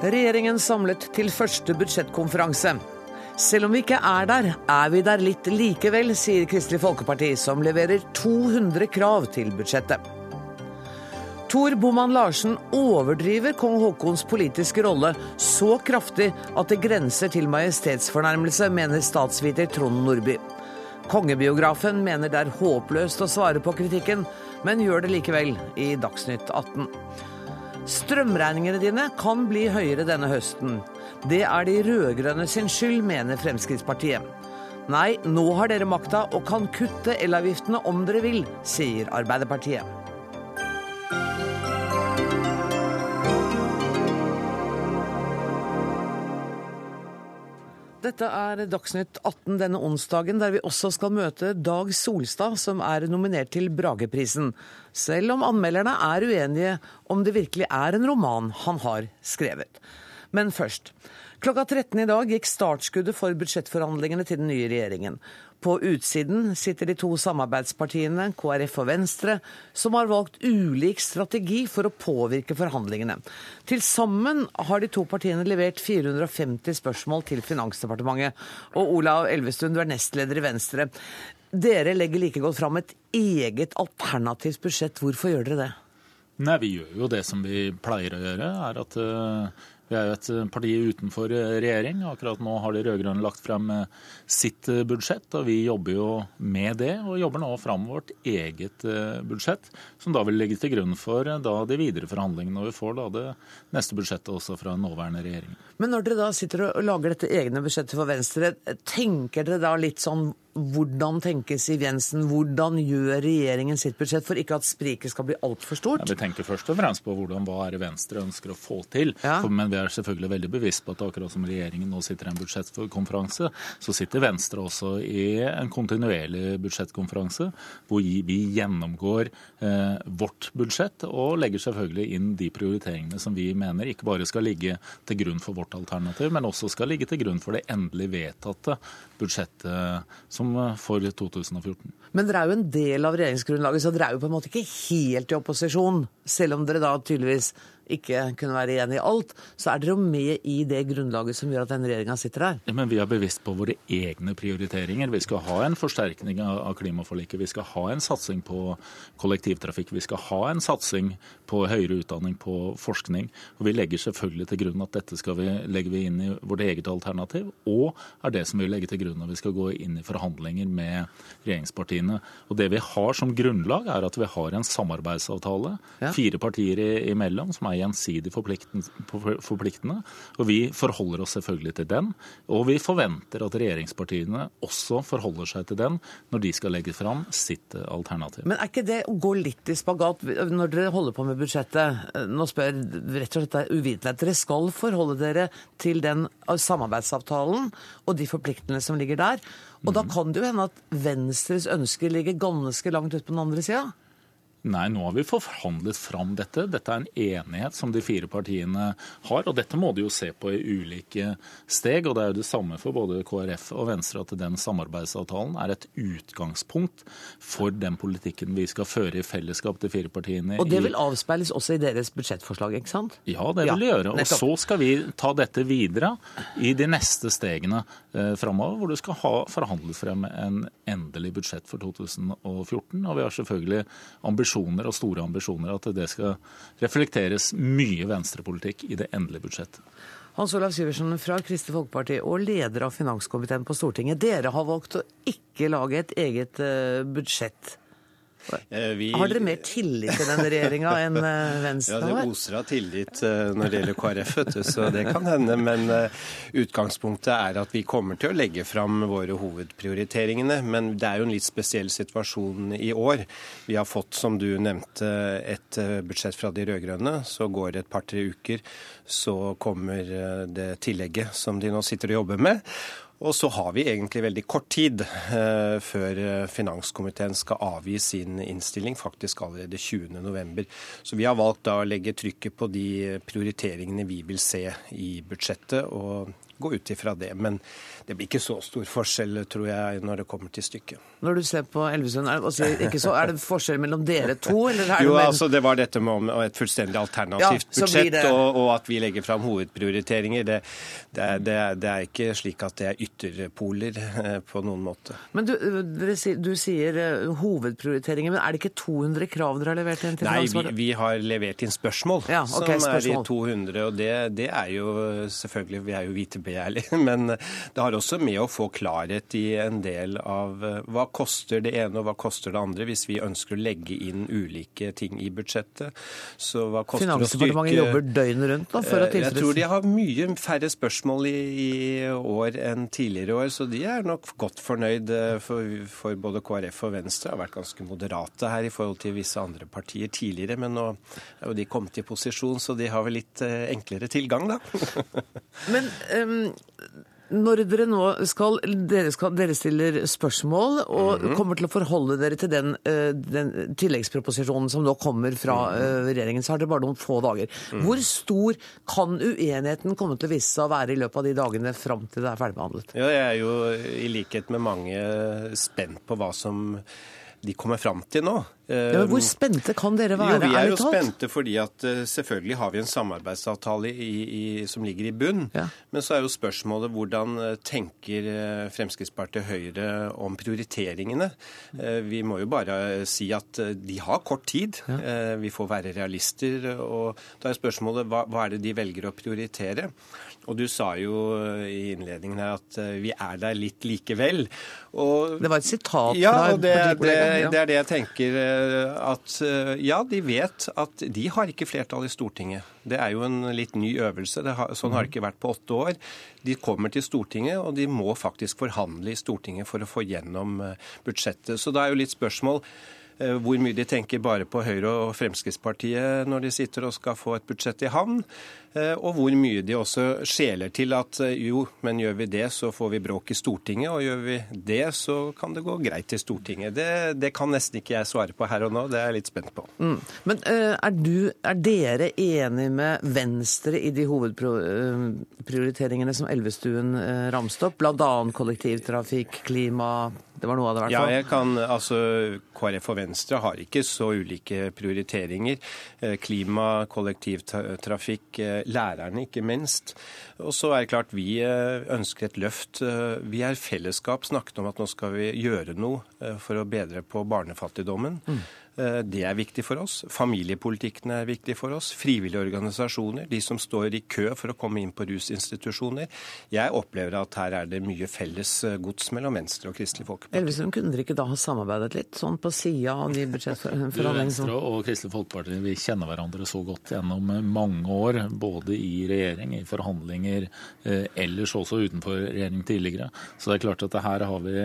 Regjeringen samlet til første budsjettkonferanse. Selv om vi ikke er der, er vi der litt likevel, sier Kristelig Folkeparti, som leverer 200 krav til budsjettet. Tor Boman Larsen overdriver kong Haakons politiske rolle så kraftig at det grenser til majestetsfornærmelse, mener statsviter Trond Nordby. Kongebiografen mener det er håpløst å svare på kritikken, men gjør det likevel i Dagsnytt 18. Strømregningene dine kan bli høyere denne høsten. Det er de rød-grønne sin skyld, mener Fremskrittspartiet. Nei, nå har dere makta og kan kutte elavgiftene om dere vil, sier Arbeiderpartiet. Dette er Dagsnytt 18 denne onsdagen, der vi også skal møte Dag Solstad, som er nominert til Brageprisen. Selv om anmelderne er uenige om det virkelig er en roman han har skrevet. Men først. Klokka 13 i dag gikk startskuddet for budsjettforhandlingene til den nye regjeringen. På utsiden sitter de to samarbeidspartiene, KrF og Venstre, som har valgt ulik strategi for å påvirke forhandlingene. Til sammen har de to partiene levert 450 spørsmål til Finansdepartementet. Og Olav Elvestuen, du er nestleder i Venstre. Dere legger like godt fram et eget alternativt budsjett. Hvorfor gjør dere det? Nei, Vi gjør jo det som vi pleier å gjøre. er at uh vi er jo et eh, parti utenfor eh, regjering. Akkurat nå har de rød-grønne lagt frem eh, sitt budsjett, og vi jobber jo med det. Og jobber nå fram vårt eget budsjett, som da vil ligge til grunn for de videre forhandlingene. Og vi får da det neste budsjettet også fra nåværende regjering. Men når dere da sitter og lager dette egne budsjettet for Venstre, tenker dere da litt sånn hvordan tenker Siv Jensen, hvordan gjør regjeringen sitt budsjett for ikke at spriket skal bli altfor stort? Ja, vi tenker først og fremst på hvordan, hva er det Venstre ønsker å få til. Ja. For, men vi er selvfølgelig veldig bevisst på at akkurat som regjeringen nå sitter i en budsjettkonferanse, så sitter Venstre også i en kontinuerlig budsjettkonferanse hvor vi gjennomgår eh, vårt budsjett og legger selvfølgelig inn de prioriteringene som vi mener ikke bare skal ligge til grunn for vårt alternativ, men også skal ligge til grunn for det endelig vedtatte budsjettet som for 2014. Men dere er jo en del av regjeringsgrunnlaget, så dere er jo på en måte ikke helt i opposisjon, selv om dere da tydeligvis ikke kunne være enig i alt, så er dere jo med i det grunnlaget som gjør at denne regjeringa sitter her. Ja, men vi er bevisst på våre egne prioriteringer. Vi skal ha en forsterkning av klimaforliket. Vi skal ha en satsing på kollektivtrafikk. Vi skal ha en satsing på høyere utdanning, på forskning. Og vi legger selvfølgelig til grunn at dette skal vi, legger vi inn i vårt eget alternativ, og er det som vi legger til grunn når vi skal gå inn i forhandlinger med regjeringspartiene. Og det vi har som grunnlag, er at vi har en samarbeidsavtale, ja. fire partier imellom, som er gjensidig forpliktende. Og vi forholder oss selvfølgelig til den. Og vi forventer at regjeringspartiene også forholder seg til den når de skal legge fram sitt alternativ. Men er ikke det å gå litt i spagat når dere holder på med budsjettet? Nå spør rett og slett uvitenhet. Dere skal forholde dere til den samarbeidsavtalen og de forpliktelsene som ligger der. Og da kan det jo hende at Venstres ønsker ligger ganske langt ut på den andre sida? Nei, nå har vi forhandlet fram dette. Dette er en enighet som de fire partiene har. Og dette må de jo se på i ulike steg. Og det er jo det samme for både KrF og Venstre at den samarbeidsavtalen er et utgangspunkt for den politikken vi skal føre i fellesskap, de fire partiene. Og det vil avspeiles også i deres budsjettforslag, ikke sant? Ja, det vil det gjøre. Og så skal vi ta dette videre i de neste stegene eh, framover, hvor du skal ha forhandlet frem en endelig budsjett for 2014. Og vi har selvfølgelig ambisjoner ambisjoner og store ambisjoner at det skal reflekteres mye venstrepolitikk i det endelige budsjettet. Hans Olav Syversen fra Kristelig Folkeparti og leder av finanskomiteen på Stortinget. Dere har valgt å ikke lage et eget eh, budsjett. Eh, vi... Har dere mer tillit til den regjeringa enn eh, Venstre har? Ja, Det oser av tillit eh, når det gjelder KrF, så det kan hende. Men utgangspunktet er at vi kommer til å legge fram våre hovedprioriteringene. Men det er jo en litt spesiell situasjon i år. Vi har fått, som du nevnte, et budsjett fra de rød-grønne. Så går det et par-tre uker, så kommer det tillegget som de nå sitter og jobber med. Og så har vi egentlig veldig kort tid eh, før eh, finanskomiteen skal avgi sin innstilling, faktisk allerede 20.11. Så vi har valgt da å legge trykket på de prioriteringene vi vil se i budsjettet. og gå ut ifra det. Men det blir ikke så stor forskjell, tror jeg, når det kommer til stykket. Når du ser på Elvesund, er, altså, er, det forskjell mellom dere to? jo, det, altså, det var dette med et fullstendig alternativt ja, budsjett, det... og, og, at vi legger fram hovedprioriteringer. Det, det, det, er, ikke slik at det er ytterpoler eh, på noen måte. Men du, du sier uh, hovedprioriteringer, men er det ikke 200 krav dere har levert inn til Nei, vi, vi, har levert inn spørsmål ja, okay, som spørsmål. er i 200. Og det, det, er jo selvfølgelig Vi er jo vitebegjærlige, men det har også med å få klarhet i en del av uh, hva koster det ene og hva koster det andre hvis vi ønsker å legge inn ulike ting i budsjettet. Så hva koster det å styrke Finansdepartementet jobber døgnet rundt da, for å tilfredsstille Jeg tror de har mye færre spørsmål i, i, år enn tidligere år, så de er nok godt fornøyd. For, for både KrF og Venstre har vært ganske moderate her i forhold til visse andre partier tidligere, men nå er jo de kommet i posisjon, så de har vel litt eh, enklere tilgang, da. men um når dere nå skal Dere, skal, dere stiller spørsmål og mm -hmm. kommer til å forholde dere til den, eh, den, tilleggsproposisjonen som nå kommer fra mm -hmm. regjeringen, så har dere bare noen få dager. Mm. Hvor stor kan uenigheten komme til å vise seg å være i løpet av de dagene fram til det er ferdigbehandlet? Ja, jeg er jo i likhet med mange spent på hva som de kommer fram til nå. Ja, Hvor spente kan dere være? Jo, Vi er jo spente fordi at uh, selvfølgelig har vi en samarbeidsavtale i, i, som ligger i bunn. Ja. Men så er jo spørsmålet hvordan uh, tenker uh, Fremskrittspartiet Høyre om prioriteringene? vi må jo bare si at de har kort tid. Ja. vi får være realister. og Da er spørsmålet hva, hva er det de velger å prioritere? Og du sa jo i innledningen her at vi er der litt likevel. Og, det var et sitat ja, fra det, det, det er det jeg tenker at eh, ja, de vet at de har ikke flertall i Stortinget. Det er jo en litt ny øvelse. Har, sånn har det ikke vært på åtte år. De kommer til Stortinget, og de må faktisk forhandle i Stortinget for å få gjennom eh, budsjettet. Så da er jo litt spørsmål eh, hvor mye de tenker bare på Høyre og Fremskrittspartiet når de sitter og skal få et budsjett i havn. Eh, og hvor mye de også skjeler til at eh, jo, men gjør vi det, så får vi bråk i Stortinget, og gjør vi det, så kan det gå greit i Stortinget. Det, det kan nesten ikke jeg svare på her og nå, det er jeg litt spent på. Mm. Men uh, er, du, er, dere enig med Venstre i de hovedprioriteringene som Elvestuen ramste opp, bl.a. kollektivtrafikk, klima, det var noe av det, i hvert fall. Ja, jeg kan, altså KrF og Venstre har ikke så ulike prioriteringer. Klima, kollektivtrafikk, lærerne, ikke minst. Og så er det klart vi eh, ønsker et løft. Eh, vi er fellesskap snakket om at nå skal vi gjøre noe eh, for å bedre på barnefattigdommen. Mm. Eh, det er viktig for oss. Familiepolitikken er viktig for oss. Frivillige organisasjoner, de som står i kø for å komme inn på rusinstitusjoner. Jeg opplever at her er det mye felles eh, gods mellom Venstre og Kristelig Folkeparti. Elvestuen, kunne dere ikke da ha samarbeidet litt, sånn på sida av de budsjettforhandlingene? Venstre og Kristelig Folkeparti vi kjenner hverandre så godt gjennom mange år, både i regjering, i forhandlinger, eh, ellers også utenfor regjering tidligere. Så det er klart at her har vi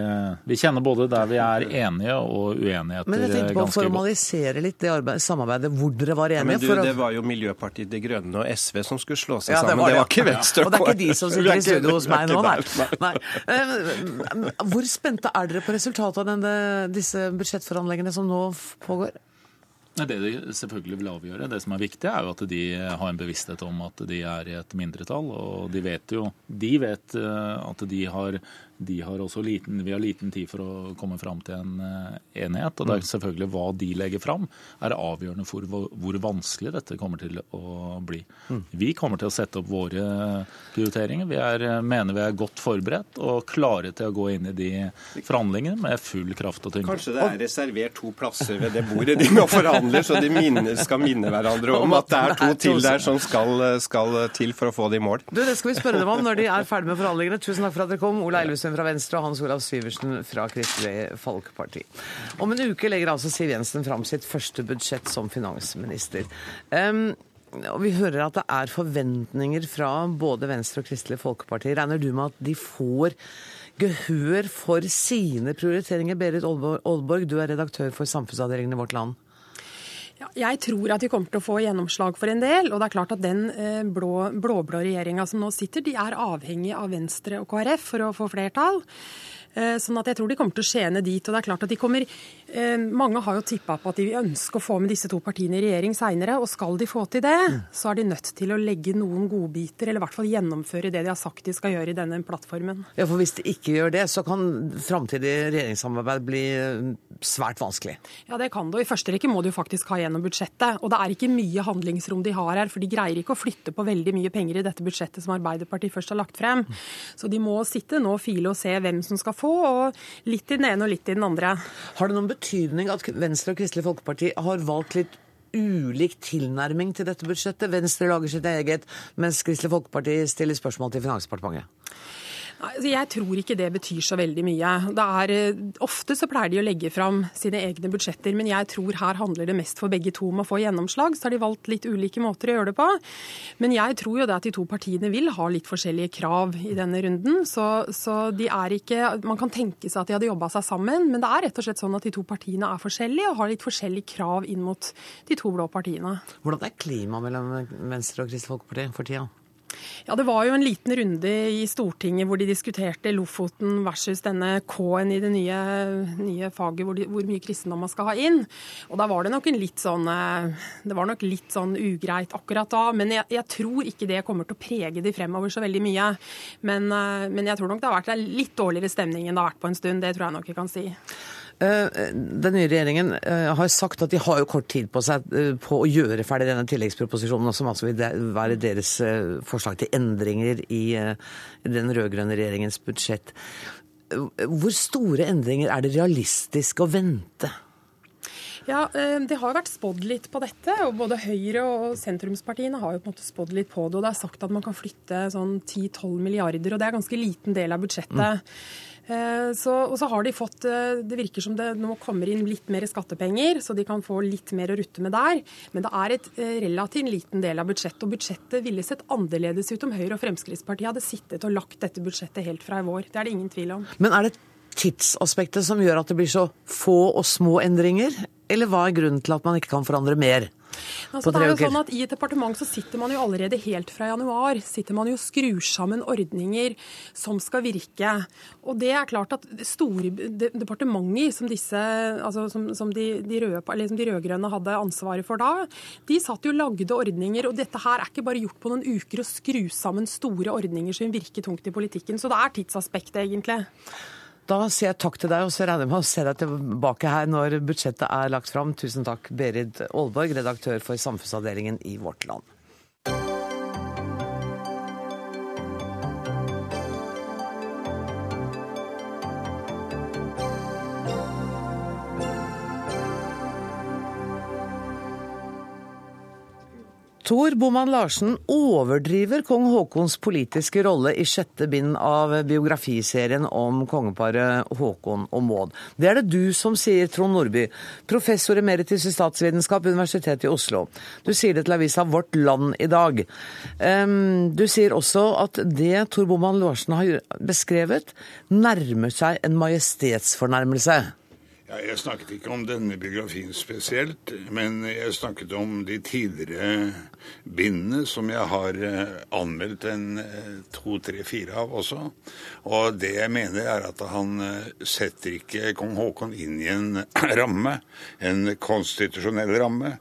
Vi kjenner både der vi er enige og uenigheter ganske godt formalisere litt det arbeid, samarbeidet hvor dere var enige? Ja, men du, Det var jo Miljøpartiet De Grønne og SV som skulle slå seg ja, sammen. Det var, det var ikke Venstre. Og det er ikke de som sitter i studio hos meg nå, nei. nei. Eh, hvor spente er dere på resultatet av denne, disse budsjettforhandlingene som nå pågår? Det de selvfølgelig vil avgjøre, det som er viktig, er jo at de har en bevissthet om at de er i et mindretall. Og de vet jo de vet eh, at de har de har også liten, vi har liten tid for å komme fram til en uh, enighet. og det er mm. selvfølgelig Hva de legger fram, er avgjørende for hvor, vanskelig dette kommer til å bli. Mm. Vi kommer til å sette opp våre prioriteringer. Vi er, mener vi er godt forberedt og klare til å gå inn i de forhandlingene med full kraft og tyngde. Kanskje det er reservert to plasser ved det bordet de nå forhandler, så de minner, skal minne hverandre om at det er to til der som skal, skal til for å få det i mål. Du, Det skal vi spørre dem om når de er ferdig med forhandlingene. Tusen takk for at dere kom. Ola Elvestuen Jensen fra Venstre og Hans Olav Syversen fra Kristelig Folkeparti. Om en uke legger altså Siv Jensen fram sitt første budsjett som finansminister. Um, og Vi hører at det er forventninger fra både Venstre og Kristelig Folkeparti. Regner du med at de får gehør for sine prioriteringer? Berit Aalborg, du er redaktør for samfunnsavdelingen i Vårt Land. Ja, jeg tror at vi kommer til å få gjennomslag for en del. Og det er klart at den blå, blå-blå regjeringa som nå sitter, de er avhengig av Venstre og KrF for å få flertall. Eh, sånn at jeg tror de kommer til å skjene dit. Og det er klart at de kommer Eh, mange har jo tippa på at de ønsker å få med disse to partiene i regjering seinere. Og skal de få til det, så er de nødt til å legge noen godbiter, eller i hvert fall gjennomføre det de har sagt de skal gjøre i denne plattformen. Ja, for Hvis de ikke gjør det, så kan framtidig regjeringssamarbeid bli eh, svært vanskelig? Ja, det kan det. Og I første rekke må de jo faktisk ha gjennom budsjettet. Og det er ikke mye handlingsrom de har her, for de greier ikke å flytte på veldig mye penger i dette budsjettet som Arbeiderpartiet først har lagt frem. Så de må sitte nå og file og se hvem som skal få, og litt i den ene og litt i den andre. Har det noen betydning at Venstre og Kristelig Folkeparti har valgt litt ulik tilnærming til dette budsjettet? Venstre lager sitt eget, mens Kristelig Folkeparti stiller spørsmål til Finansdepartementet. Altså, jeg tror ikke det betyr så veldig mye. Er, eh, ofte så pleier de å legge fram sine egne budsjetter, men jeg tror her handler det mest for begge to om å få gjennomslag. Så har de valgt litt ulike måter å gjøre det på. Men jeg tror jo det at de to partiene vil ha litt forskjellige krav i denne runden. Så, så de er ikke Man kan tenke seg at de hadde jobba seg sammen, men det er rett og slett sånn at de to partiene er forskjellige og har litt forskjellige krav inn mot de to blå partiene. Hvordan er klimaet mellom Venstre og Kristelig Folkeparti for tida? Ja, Det var jo en liten runde i Stortinget hvor de diskuterte Lofoten versus denne K-en i det nye, nye faget hvor, de, hvor, mye kristendom man skal ha inn. Og Da var det nok en litt sånn eh, det var nok litt sånn ugreit akkurat da. Men jeg, jeg tror ikke det kommer til å prege de fremover så veldig mye. Men, eh, men jeg tror nok det har vært litt dårligere stemning enn det har vært på en stund. Det tror jeg nok jeg kan si. Eh, den nye regjeringen eh, har sagt at de har jo kort tid på seg eh, på å gjøre ferdig denne tilleggsproposisjonen, som altså vil være deres forslag til endringer i den rød-grønne regjeringens budsjett. Hvor store endringer er det realistisk å vente? Ja, Det har vært spådd litt på dette. og Både Høyre og sentrumspartiene har jo på en måte spådd litt på det. og Det er sagt at man kan flytte sånn 10-12 milliarder, og det er en ganske liten del av budsjettet. Mm. Eh, så, og så har de fått eh, Det virker som det nå kommer inn litt mer skattepenger, så de kan få litt mer å rutte med der. Men det er et eh, relativt liten del av budsjettet, og budsjettet ville sett annerledes ut om Høyre og Fremskrittspartiet hadde sittet og lagt dette budsjettet helt fra i vår. Det er det ingen tvil om. Men er det tidsaspektet som gjør at det blir så få og små endringer, eller hva er grunnen til at man ikke kan forandre mer? Altså, det er jo sånn at I et departement så sitter man jo allerede helt fra januar sitter man jo skrur sammen ordninger som skal virke. Og det er klart at store departementer som disse, altså som, som de, de, røde, som de rød-grønne hadde ansvaret for da, de satt jo og lagde ordninger. Og dette her er ikke bare gjort på noen uker å skru sammen store ordninger som virker tungt i politikken. Så det er tidsaspektet, egentlig. Da sier jeg takk til deg, og så regner jeg med å se deg tilbake her når budsjettet er lagt fram. Tusen takk, Berit Aalborg, redaktør for samfunnsavdelingen i Vårt Land. Tor Boman Larsen overdriver kong Haakons politiske rolle i sjette bind av biografiserien om kongeparet Haakon og Maud. Det er det du som sier, Trond Nordby, professor emeritus i statsvitenskap Universitetet i Oslo. Du sier det til avisa Vårt Land i dag. Du sier også at det Tor Boman Larsen har beskrevet, nærmer seg en majestetsfornærmelse. Ja, jeg snakket ikke om denne biografien spesielt, men jeg snakket om de tidligere bindene som jeg har eh, anmeldt en eh, to, tre, fire av også. Og det jeg mener er at han eh, setter ikke kong Haakon inn i en ramme, en konstitusjonell ramme.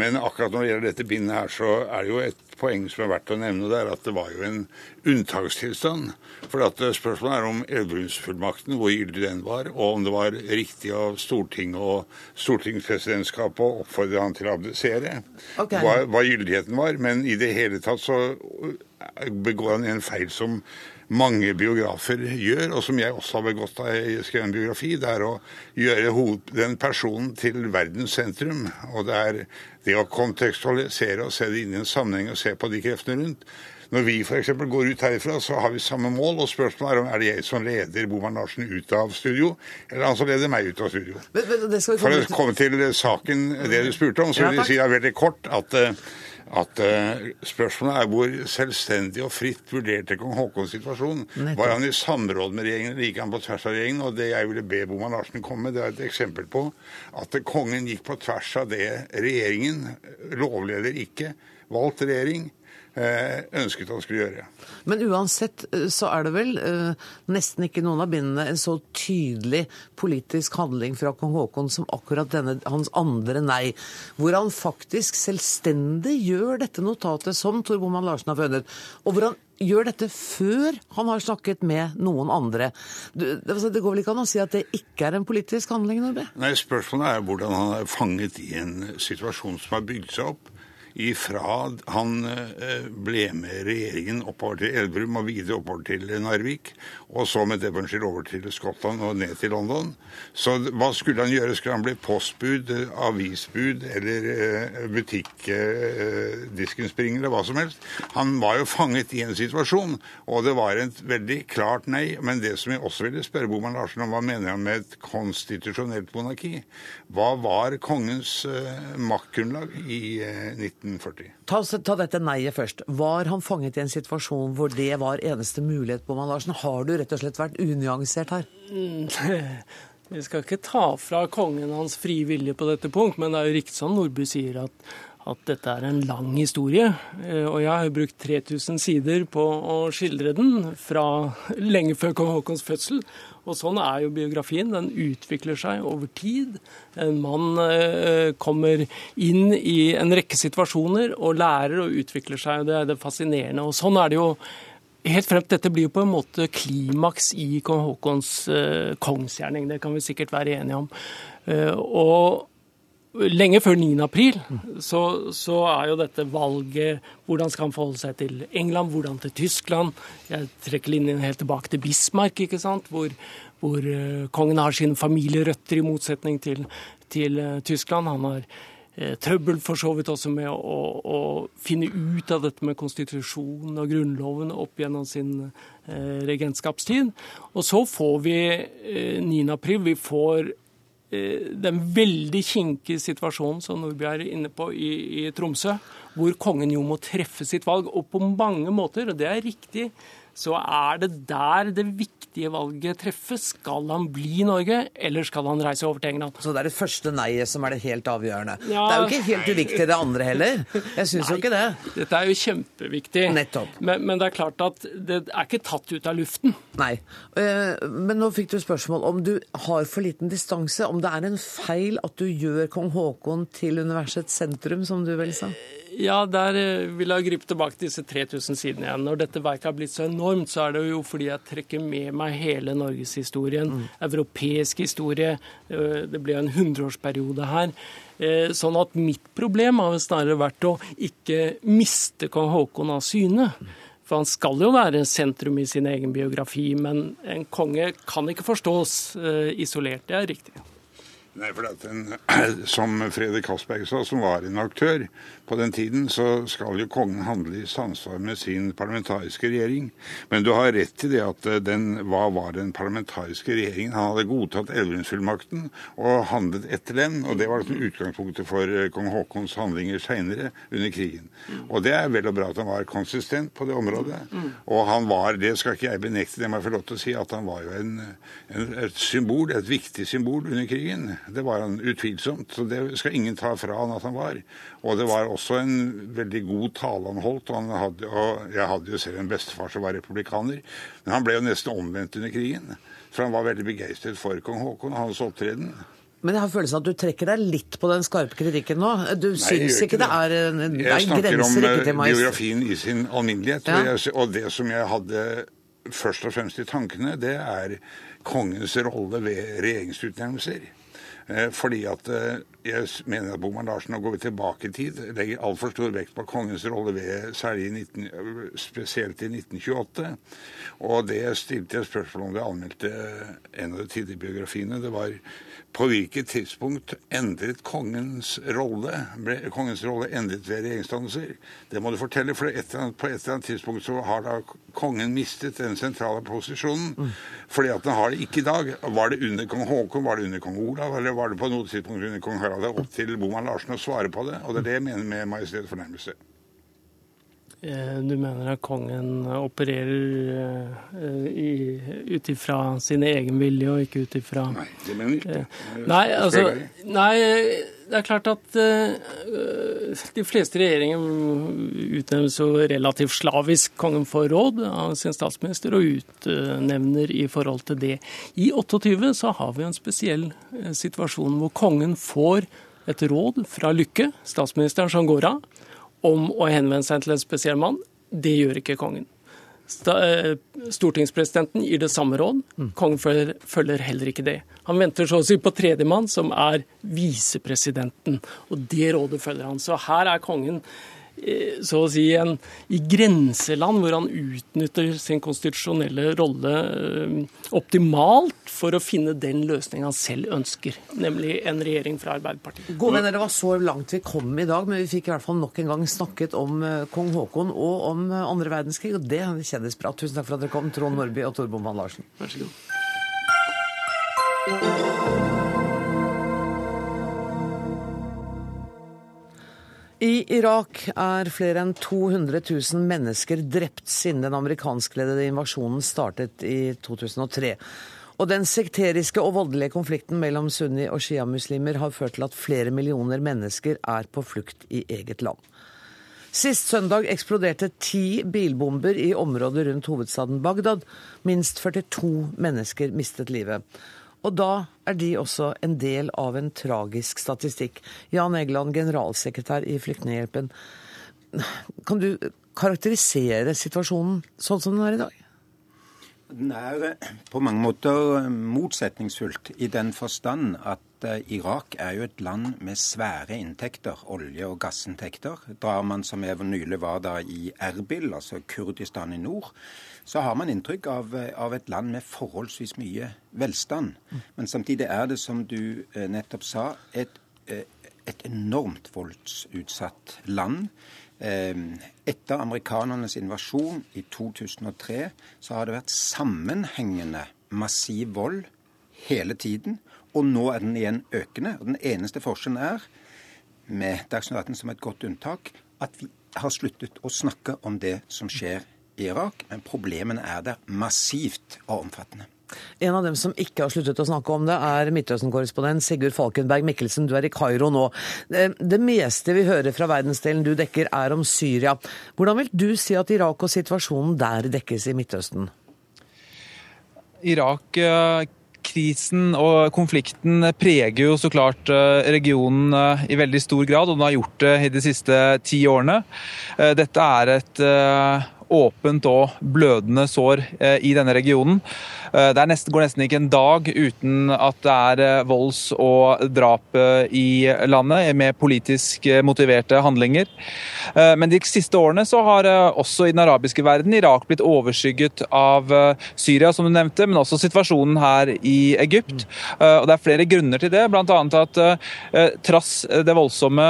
Men akkurat når det gjelder dette bindet her, så er det jo et poeng som er verdt å nevne. Det er at det var jo en unntakstilstand. For at spørsmålet er om Elverumsfullmakten, hvor gyldig den var, og om det var riktig av Stortinget og stortingspresidentskapet å oppfordre han til å abdisere. Okay. Hva, hva gyldigheten var. Men i det hele tatt så begår han en feil som mange biografer gjør, og som jeg også har begått da jeg skrev en biografi, det er å gjøre den personen til verdens sentrum. Og det er det å kontekstualisere og se det inn i en sammenheng og se på de kreftene rundt. Når vi f.eks. går ut herifra, så har vi samme mål, og spørsmålet er om er det jeg som leder Boman Larsen ut av studio, eller han som leder meg ut av studio. Men, men For å komme til saken, det du spurte om, så vil jeg si det veldig kort at uh, at uh, spørsmålet er hvor selvstendig og fritt vurderte kong Haakons situasjon. Var han i samråd med regjeringen eller gikk han på tvers av regjeringen? Og det jeg ville be Boman Larsen komme med, det er et eksempel på at kongen gikk på tvers av det regjeringen, lovleder ikke, valgt regjering, Eh, ønsket han skulle gjøre. Men uansett eh, så er det vel uh, nesten ikke noen av bindene en så tydelig politisk handling fra kong Haakon som akkurat denne, hans andre nei, hvor han faktisk selvstendig gjør dette notatet som Tor Boman Larsen har funnet, og hvor han gjør dette før han har snakket med noen andre. Det, det går vel ikke an å si at det ikke er en politisk handling? Norge? Nei, Spørsmålet er hvordan han er fanget i en situasjon som har bygd seg opp ifra han eh, ble med regjeringen oppover til Elverum og videre oppover til Narvik, og så med Devonshire over til Skottland og ned til London. Så hva skulle han gjøre? Skulle han bli postbud, avisbud eller eh, butikkdiskenspringer eller hva som helst? Han var jo fanget i en situasjon, og det var et veldig klart nei. Men det som jeg også ville spørre Boman Larsen om, hva mener han med et konstitusjonelt monarki? Hva var kongens maktgrunnlag i uh, 1940? Ta, ta, dette nei-et først. Var han fanget i en situasjon hvor det var eneste mulighet, Boman Larsen? Har du rett og slett vært unyansert her? Vi skal ikke ta fra kongen hans frie vilje på dette punkt, men det er jo riktig som Nordby sier, at, at dette er en lang historie. Eh, og jeg har brukt 3000 sider på å skildre den fra lenge før kong Haakons fødsel. Og sånn er jo biografien. Den utvikler seg over tid. En mann eh, kommer inn i en rekke situasjoner og lærer og utvikler seg. og Det er det fascinerende. Og sånn er det jo helt frem til dette blir jo på en måte klimaks i kong Haakons uh, kongsgjerning. Det kan vi sikkert være enige om. Uh, og Lenge før 9. april så, så, er jo dette valget Hvordan skal han forholde seg til England, hvordan til Tyskland? Jeg trekker linjen helt tilbake til Bismarck, ikke sant? hvor, hvor uh, kongen har sine familierøtter i motsetning til, til Tyskland. Han har Eh, trøbbel for så vidt også med å, å, finne ut av dette med konstitusjonen og Grunnloven opp gjennom sin eh, regentskapstid. Og så får vi eh, 9. april. Vi får eh, den veldig kinkige situasjonen som Nordby er inne på i, i Tromsø, hvor kongen jo må treffe sitt valg. Og på mange måter, og det er riktig, så er det der det viktige valget treffes. Skal han bli i Norge, eller skal han reise over til England? Så det er det første nei-et som er det helt avgjørende. Ja, det er jo ikke helt uviktig det andre heller. Jeg syns jo ikke det. Dette er jo kjempeviktig. Nettopp. Men, men, det er klart at det er ikke tatt ut av luften. Nei. Eh, men nå fikk du spørsmål om du har for liten distanse. Om det er en feil at du gjør kong Haakon til universets sentrum, som du vel sa? Ja, der eh, vil jeg gripe tilbake til disse 3000 sidene igjen. Når dette verket har blitt så enormt, så er det jo fordi jeg trekker med meg hele norgeshistorien. Mm. Europeisk historie. Eh, det ble en hundreårsperiode her. Eh, sånn at mitt problem har snarere vært å ikke miste kong Haakon av syne. For han skal jo være sentrum i sin egen biografi, men en konge kan ikke forstås isolert. Det er riktig. Nei, for den, Som Fredrik Castberg sa, som var en aktør på den tiden, så skal jo kongen handle i samsvar med sin parlamentariske regjering. Men du har rett i det at eh, den, hva var den parlamentariske regjeringen? Han hadde godtatt Elverumsfullmakten og handlet etter den. Og det var liksom utgangspunktet for eh, kong Haakons handlinger seinere under krigen. Og det er vel og bra at han var konsistent på det området. Og han var, det skal ikke jeg benekte, det må jeg få lov til å si, at han var jo en, en, et symbol, et viktig symbol under krigen. Det var han utvilsomt. Så det skal ingen ta fra han at han var. Og det var også en veldig god tale han holdt. Og, han hadde, og jeg hadde jo selv en bestefar som var republikaner. Men han ble jo nesten omvendt under krigen. For han var veldig begeistret for kong Haakon og hans opptreden. Men jeg har følelsen av at du trekker deg litt på den skarpe kritikken nå. Du Nei, syns ikke det, det er, det er Jeg snakker om eh, biografien i sin alminnelighet. Ja. Og, og det som jeg hadde først og fremst i tankene, det er kongens rolle ved regjeringsutnevnelser. Eh, fordi at eh, jeg mener at Bommer-Larsen nå går tilbake i tid, legger altfor stor vekt på kongens rolle ved, særlig i 19, spesielt i 1928. Og det stilte jeg spørsmål om det anmeldte en av de tidlige biografiene. Det var på hvilket tidspunkt endret kongens rolle ble kongens rolle endret ved regjeringsdannelser? Det må du fortelle, for et annet, på et eller annet tidspunkt så har da kongen mistet den sentrale posisjonen. Mm. Fordi at den har det ikke i dag. Var det under kong Haakon, var det under kong Olav, eller var det på noe tidspunkt under kong Harald? Det er opp til Boman Larsen å svare på det, og det er det jeg mener med majestet fornærmelse. Eh, du mener at kongen opererer uh, ut ifra sin egen vilje, og ikke ut ifra Nei, det mener jeg ikke. Nei, altså, nei, Det er klart at de fleste regjeringer utnevnes jo relativt slavisk kongen får råd av sin statsminister, og utnevner i forhold til det. I 28 så har vi en spesiell situasjon hvor kongen får et råd fra Lykke, statsministeren som går av, om å henvende seg til en spesiell mann. Det gjør ikke kongen. Eh, stortingspresidenten gir det samme råd. Kongen følger heller ikke det. Han venter så å si på tredjemann, som er visepresidenten. Og det rådet følger han. Så her er kongen så å si en, i grenseland hvor han utnytter sin konstitusjonelle rolle eh, optimalt for å finne den løsningen han selv ønsker, nemlig en regjering fra Arbeiderpartiet. Gode venner, Det var så langt vi kom i dag, men vi fikk i hvert fall nok en gang snakket om eh, kong Haakon og om andre verdenskrig, og det kjennes bra. Tusen takk for at dere kom, Trond Nordby og Tor Van Larsen. Vær så god. I Irak er flere enn 200 000 mennesker drept siden den amerikanskledede invasjonen startet i 2003. Og den sekteriske og voldelige konflikten mellom sunni- og sjiamuslimer har ført til at flere millioner mennesker er på flukt i eget land. Sist søndag eksploderte ti bilbomber i området rundt hovedstaden Bagdad. Minst 42 mennesker mistet livet. Og da er de også en del av en tragisk statistikk. Jan Egeland, generalsekretær i Flyktninghjelpen. Kan du karakterisere situasjonen sånn som den er i dag? Den er eh, på mange måter motsetningsfullt i den forstand at eh, Irak er jo et land med svære inntekter, olje- og gassinntekter. Drar man som jeg nylig var da i Erbil, altså Kurdistan i nord, så har man inntrykk av, av, et land med forholdsvis mye velstand. Men samtidig er det, som du eh, nettopp sa, et, eh, et enormt voldsutsatt land. Eh, etter amerikanernes invasjon i 2003 så har det vært sammenhengende massiv vold hele tiden. Og nå er den igjen økende. Og den eneste forskjellen er, med Dagsnytt 18 som et godt unntak, at vi har sluttet å snakke om det som skjer Irak, men problemene er der massivt og omfattende. En av dem som ikke har sluttet å snakke om det, er Midtøsten-korrespondent Sigurd Falkenberg Mikkelsen. Du er i Kairo nå. Det meste vi hører fra verdensdelen du dekker, er om Syria. Hvordan vil du si at Irak og situasjonen der dekkes i Midtøsten? Irak eh, krisen og konflikten preger jo så klart eh, regionen eh, i veldig stor grad, og den har gjort det i de siste ti årene. Dette er et åpent og blødende sår i denne regionen. Eh, det nesten, går nesten ikke en dag uten at det er eh, volds- og drap eh, i landet med politisk motiverte handlinger. Men de siste årene så har også i den arabiske verden Irak blitt overskygget av Syria, som du nevnte, men også situasjonen her i Egypt. Og Det er flere grunner til det, bl.a. at trass det voldsomme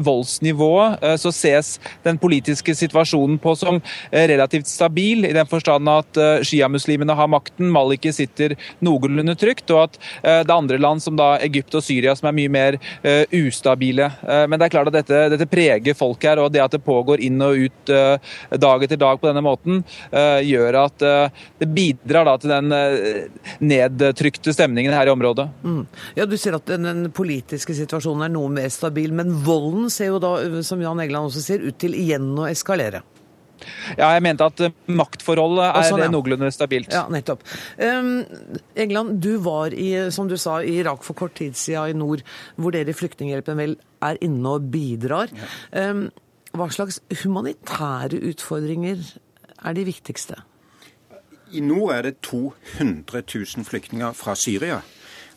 voldsnivået, så ses den politiske situasjonen på som relativt stabil, i den forstand at sjiamuslimene har makten. Maliki sitter noenlunde trygt, og at eh, det er andre land som da Egypt og Syria som er mye mer ustabile. Men det er klart at dette, dette, preger folk her, og det at det pågår inn og ut dag etter dag på denne måten, gjør at det bidrar da til den nedtrykte stemningen her i området. Mm. Ja, Du sier at den, den, politiske situasjonen er noe mer stabil, men volden ser jo da, som Jan Egeland også sier, ut til igjen å eskalere. Ja, jeg mente at maktforholdet er sånn, ja. noenlunde stabilt. Ja, nettopp. Um, England, du var i, som du sa, i Irak for kort tid siden i nord, hvor dere i Flyktninghjelpen vel er inne og bidrar. Ja. Um, hva slags humanitære utfordringer er de viktigste? I nord er det 200 000 flyktninger fra Syria.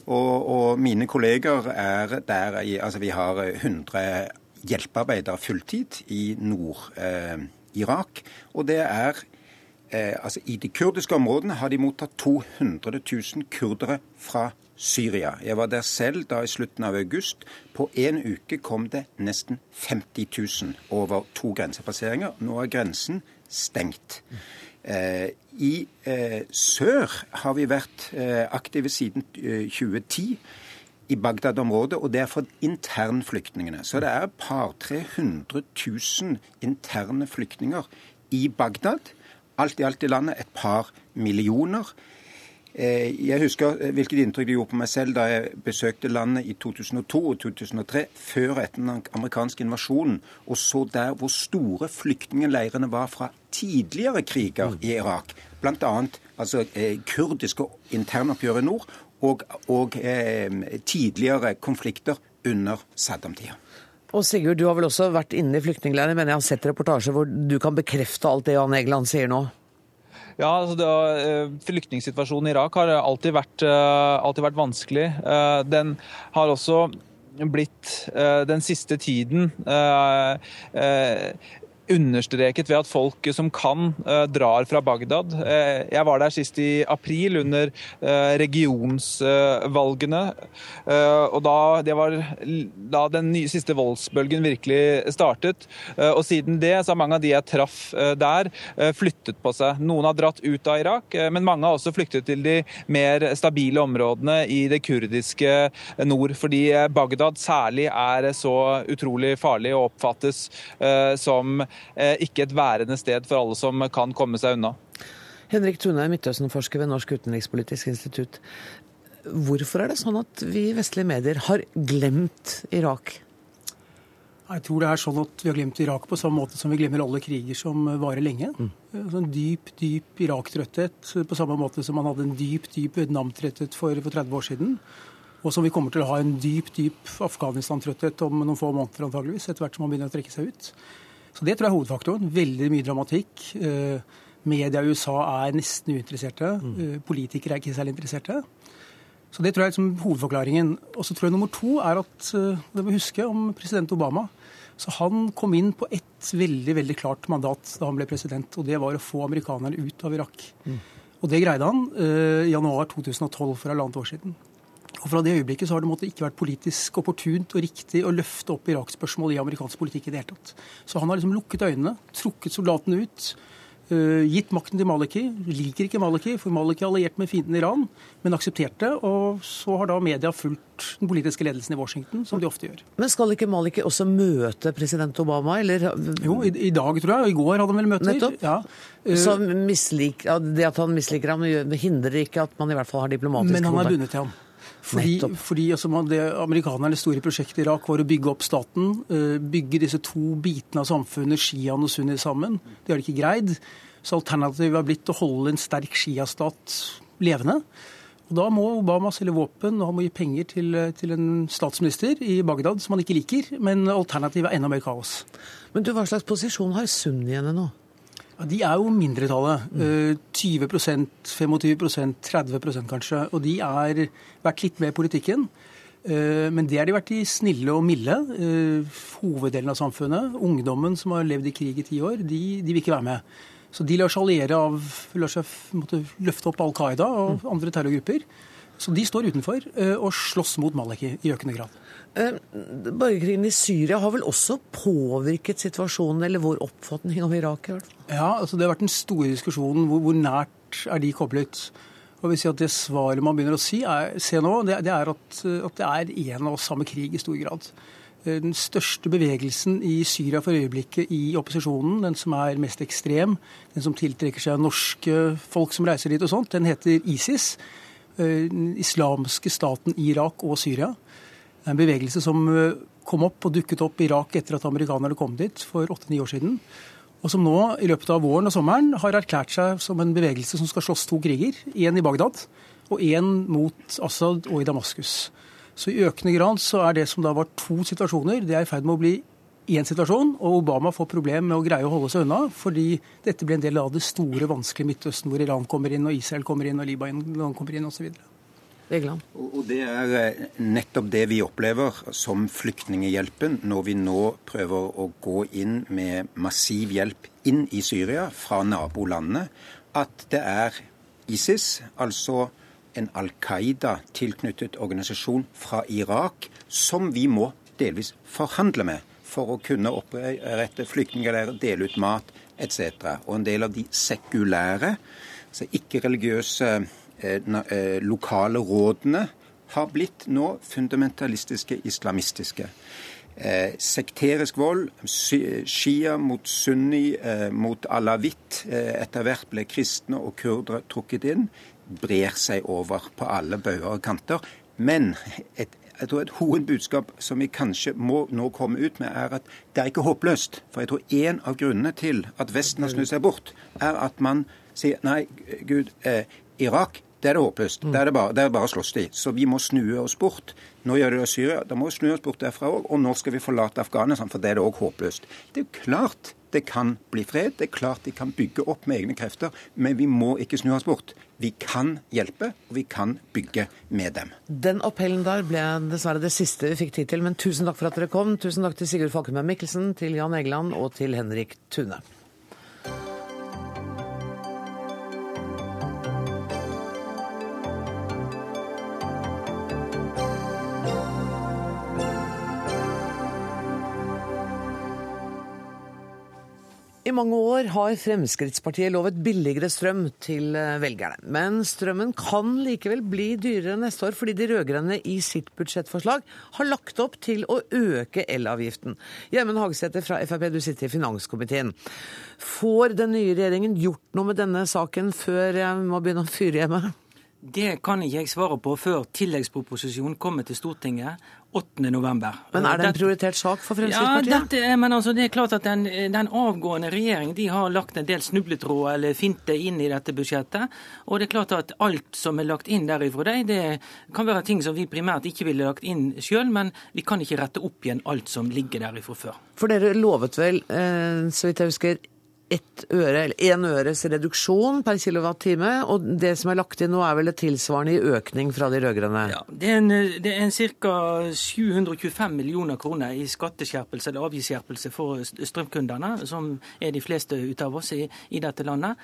Og, og mine kolleger er der i Altså, vi har 100 hjelpearbeidere fulltid i nord. Eh, Irak. Og det er eh, altså I de kurdiske områdene har de mottatt 200 000 kurdere fra Syria. Jeg var der selv da i slutten av august. På én uke kom det nesten 50 000 over to grensepasseringer. Nå er grensen stengt. Eh, I eh, sør har vi vært eh, aktive siden 2010 eh, i Bagdad-området, og det er for internflyktningene. Så det er et par-tre hundre tusen interne flyktninger i Bagdad. Alt i alt i landet et par millioner. Jeg husker hvilket inntrykk det gjorde på meg selv da jeg besøkte landet i 2002 og 2003, før etter den amerikanske invasjonen, og så der hvor store flyktningleirene var fra tidligere kriger i Irak. Bl.a. Altså, kurdiske internoppgjør i nord og, og eh, tidligere konflikter under Saddam-tida. Og Sigurd, du har vel også vært inne i flyktningleirer, men jeg har sett reportasjer hvor du kan bekrefte alt det Jan Egeland sier nå? Ja, altså det, eh, Flyktningsituasjonen i Irak har alltid vært, eh, alltid vært vanskelig. Eh, den har også blitt den siste tiden understreket ved at folk som kan, eh, drar fra Bagdad. Eh, jeg var der sist i april under eh, regionsvalgene. og da, det var da den nye, siste voldsbølgen virkelig startet. Og siden det så har mange av de jeg traff der, flyttet på seg. Noen har dratt ut av Irak, men mange har også flyktet til de mer stabile områdene i det kurdiske nord. Fordi Bagdad særlig er så utrolig farlig og oppfattes som ikke et værende sted for alle som kan komme seg unna. Henrik Tune, Midtøsten-forsker ved Norsk utenrikspolitisk institutt. Hvorfor er det sånn at vi i vestlige medier har glemt Irak? Jeg tror det er sånn at vi har glemt Irak på samme måte som vi glemmer alle kriger som varer lenge. Mm. Altså en dyp, dyp Irak-trøtthet på samme måte som man hadde en dyp, dyp Vietnam-trøtthet for, for 30 år siden. Og som vi kommer til å ha en dyp, dyp Afghanistan-trøtthet om noen få måneder antageligvis, etter hvert som man begynner å trekke seg ut. Så Det tror jeg er hovedfaktoren. Veldig mye dramatikk. Eh, media i USA er nesten uinteresserte. Mm. Eh, politikere er ikke særlig interesserte. Så Det tror jeg er liksom hovedforklaringen. Og så tror jeg nummer to er at eh, det må huske om president Obama. Så Han kom inn på ett veldig veldig klart mandat da han ble president, og det var å få amerikanerne ut av Irak. Mm. Og Det greide han i januar 2012, for halvannet år siden. Og Fra det øyeblikket så har det måtte ikke vært politisk opportunt og riktig å løfte opp Irak-spørsmål i amerikansk politikk i det hele tatt. Så han har liksom lukket øynene, trukket soldatene ut, uh, gitt makten til Maliki. Liker ikke Maliki, for Maliki er alliert med fienden Iran, men aksepterte. Og så har da media fulgt den politiske ledelsen i Washington, som de ofte gjør. Men skal ikke Maliki også møte president Obama, eller? Jo, i, i dag tror jeg. Og i går hadde han vel møter. Nettopp. Ja. Uh, så mislik, det at han misliker ham, hindrer ikke at man i hvert fall har diplomatisk kontakt? Men han er bundet til ham. Fordi, fordi altså, det Amerikanernes store prosjekt i Irak var å bygge opp staten. Eh, bygge disse to bitene av samfunnet, Shiaen og Sunni, sammen. Det har de ikke greid. Så alternativet har blitt å holde en sterk sjiastat levende. Og Da må Obama selge våpen og han må gi penger til, til, en statsminister i Bagdad som han ikke liker. Men alternativet er enda mer kaos. Men du, Hva slags posisjon har sunniene nå? Ja, de er jo mindretallet. Mm. 20% 25% 30% kanskje. Og de har vært litt med i politikken. Eh, men det har de vært de snille og milde. Eh, hoveddelen av samfunnet, ungdommen som har levd i krig i ti år, de, de vil ikke være med. Så de lar seg alliere av lar seg måtte, løfte opp Al Qaida og mm. andre terrorgrupper. Så de står utenfor eh, og slåss mot Maliki i økende grad. Eh, borgerkrigen i Syria har vel også påvirket situasjonen, eller vår oppfatning av Irak? i hvert fall? Ja, altså det har vært den store diskusjonen. Hvor, hvor nært er de koblet? Og vi sier at Det svaret man begynner å si, er, se nå, det, det er at, at, det er en og samme krig i stor grad. Eh, den største bevegelsen i Syria for øyeblikket i opposisjonen, den som er mest ekstrem, den som tiltrekker seg norske folk som reiser dit og sånt, den heter ISIS. Eh, den islamske staten Irak og Syria. En bevegelse som eh, kom opp og dukket opp i Irak etter at amerikanerne kom dit for åtte-ni år siden. Og som nå, i løpet av våren og sommeren, har erklært seg som en bevegelse som skal slåss to kriger. Én i Bagdad og én mot Assad og i Damaskus. Så i økende grad så er det som da var to situasjoner, det er i ferd med å bli én situasjon. Og Obama får problem med å greie å holde seg unna, fordi dette blir en del av det store, vanskelige Midtøsten, hvor Iran kommer inn, og Israel kommer inn, og Libanon kommer inn, osv. Og Det er eh, nettopp det vi opplever som Flyktninghjelpen når vi nå prøver å gå inn med massiv hjelp inn i Syria fra nabolandene. At det er ISIS, altså en Al Qaida-tilknyttet organisasjon fra Irak, som vi må delvis forhandle med for å kunne opprette flyktningleirer, dele ut mat etc. Og en del av de sekulære, altså ikke-religiøse lokale rådene har blitt nå fundamentalistiske islamistiske. Eh, sekterisk vold, shia mot sunni, eh, mot alawitt. Eh, etter hvert ble kristne og kurdere trukket inn. brer seg over på alle bauger og kanter. Men et, jeg tror et hovedbudskap som vi kanskje må nå komme ut med, er at det er ikke håpløst. For jeg tror en av grunnene til at Vesten har snudd seg bort, er at man sier nei, Gud, eh, Irak det er det håpløst. Det er det bare, det er bare å slåss i. Så vi må snu oss bort. Nå gjør det Syria, da må vi snu oss bort derfra òg. Og nå skal vi forlate Afghanistan, for det er det òg håpløst. Det er jo klart det kan bli fred. Det er klart de kan bygge opp med egne krefter. Men vi må ikke snu oss bort. Vi kan hjelpe, og vi kan bygge med dem. Den appellen der ble dessverre det siste vi fikk tid til, men tusen takk for at dere kom. Tusen takk til Sigurd Falkenberg Mikkelsen, til Jan Egeland og til Henrik Tune. I mange år har Fremskrittspartiet lovet billigere strøm til eh, velgerne. Men strømmen kan likevel bli dyrere neste år, fordi de rød-grønne i sitt budsjettforslag har lagt opp til å øke elavgiften. Gjermund Hagesæter fra Frp, du sitter i finanskomiteen. Får den nye regjeringen gjort noe med denne saken før jeg må begynne å fyre hjemme? Det kan ikke jeg svare på før tilleggsproposisjonen kommer til Stortinget 8.11. Men er det en prioritert sak for Fremskrittspartiet? Ja, dette, men altså, det er klart at den, den avgående regjering de har lagt en del snubletråder eller finter inn i dette budsjettet. Og det er klart at alt som er lagt inn derifra deg, det kan være ting som vi primært ikke ville lagt inn sjøl, men vi kan ikke rette opp igjen alt som ligger derifra før. For dere lovet vel, eh, så vidt jeg husker, ett øre, eller én øres reduksjon per kilowattime. Og det som er lagt inn nå, er vel et tilsvarende i økning fra de rød-grønne? Ja, det er er ca. 725 millioner kroner i skatteskjerpelse eller avgiftsskjerpelse for strømkundene, som er de fleste ut av oss i, i dette landet.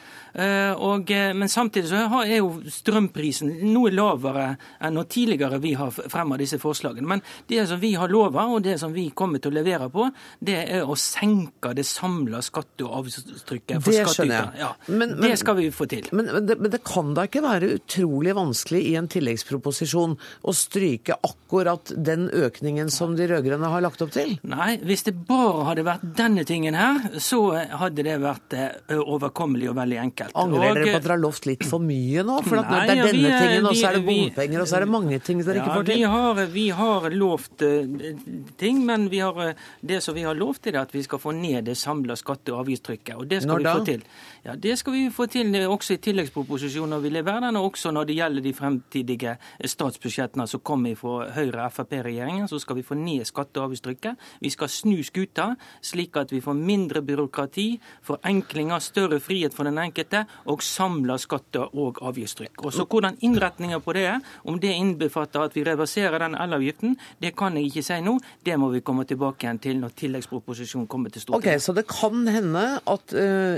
Og, men samtidig så er jo strømprisen noe lavere enn når tidligere vi har fremma disse forslagene. Men det som vi har lova, og det som vi kommer til å levere på, det er å senke det samla skatte- og avgiftstrykket for jeg. Ja, men, men, det skal vi få til. Men, men, det, men, det, kan da ikke være utrolig vanskelig i en tilleggsproposisjon å stryke akkurat den økningen som de rød-grønne har lagt opp til? Nei, hvis det bare hadde vært denne tingen her, så hadde det vært overkommelig og veldig enkelt. Angrer og, dere på at dere har lovt litt for mye nå? For nei, det er denne vi, tingen, og så er det bompenger, og så er det mange ting dere ja, ikke får til? Vi har, vi har lovt uh, ting, men vi har, det som vi har lovt, er at vi skal få ned det samla skatte- og avgiftstrykket. Og det skal Når vi da? få til. Ja, Det skal vi få til også i tilleggsproposisjonen når vi leverer den, og også når det gjelder de fremtidige statsbudsjettene som kommer fra Høyre-Frp-regjeringen. Så skal vi få ned skatte- og avgiftstrykket. Vi skal snu skuta, slik at vi får mindre byråkrati, forenklinger, større frihet for den enkelte og samla skatte- og avgiftstrykk. Og så Hvordan innretninga på det er, om det innbefatter at vi reverserer den elavgiften, det kan jeg ikke si nå. Det må vi komme tilbake igjen til når tilleggsproposisjonen kommer til Stortinget. Ok, Så det kan hende at, uh,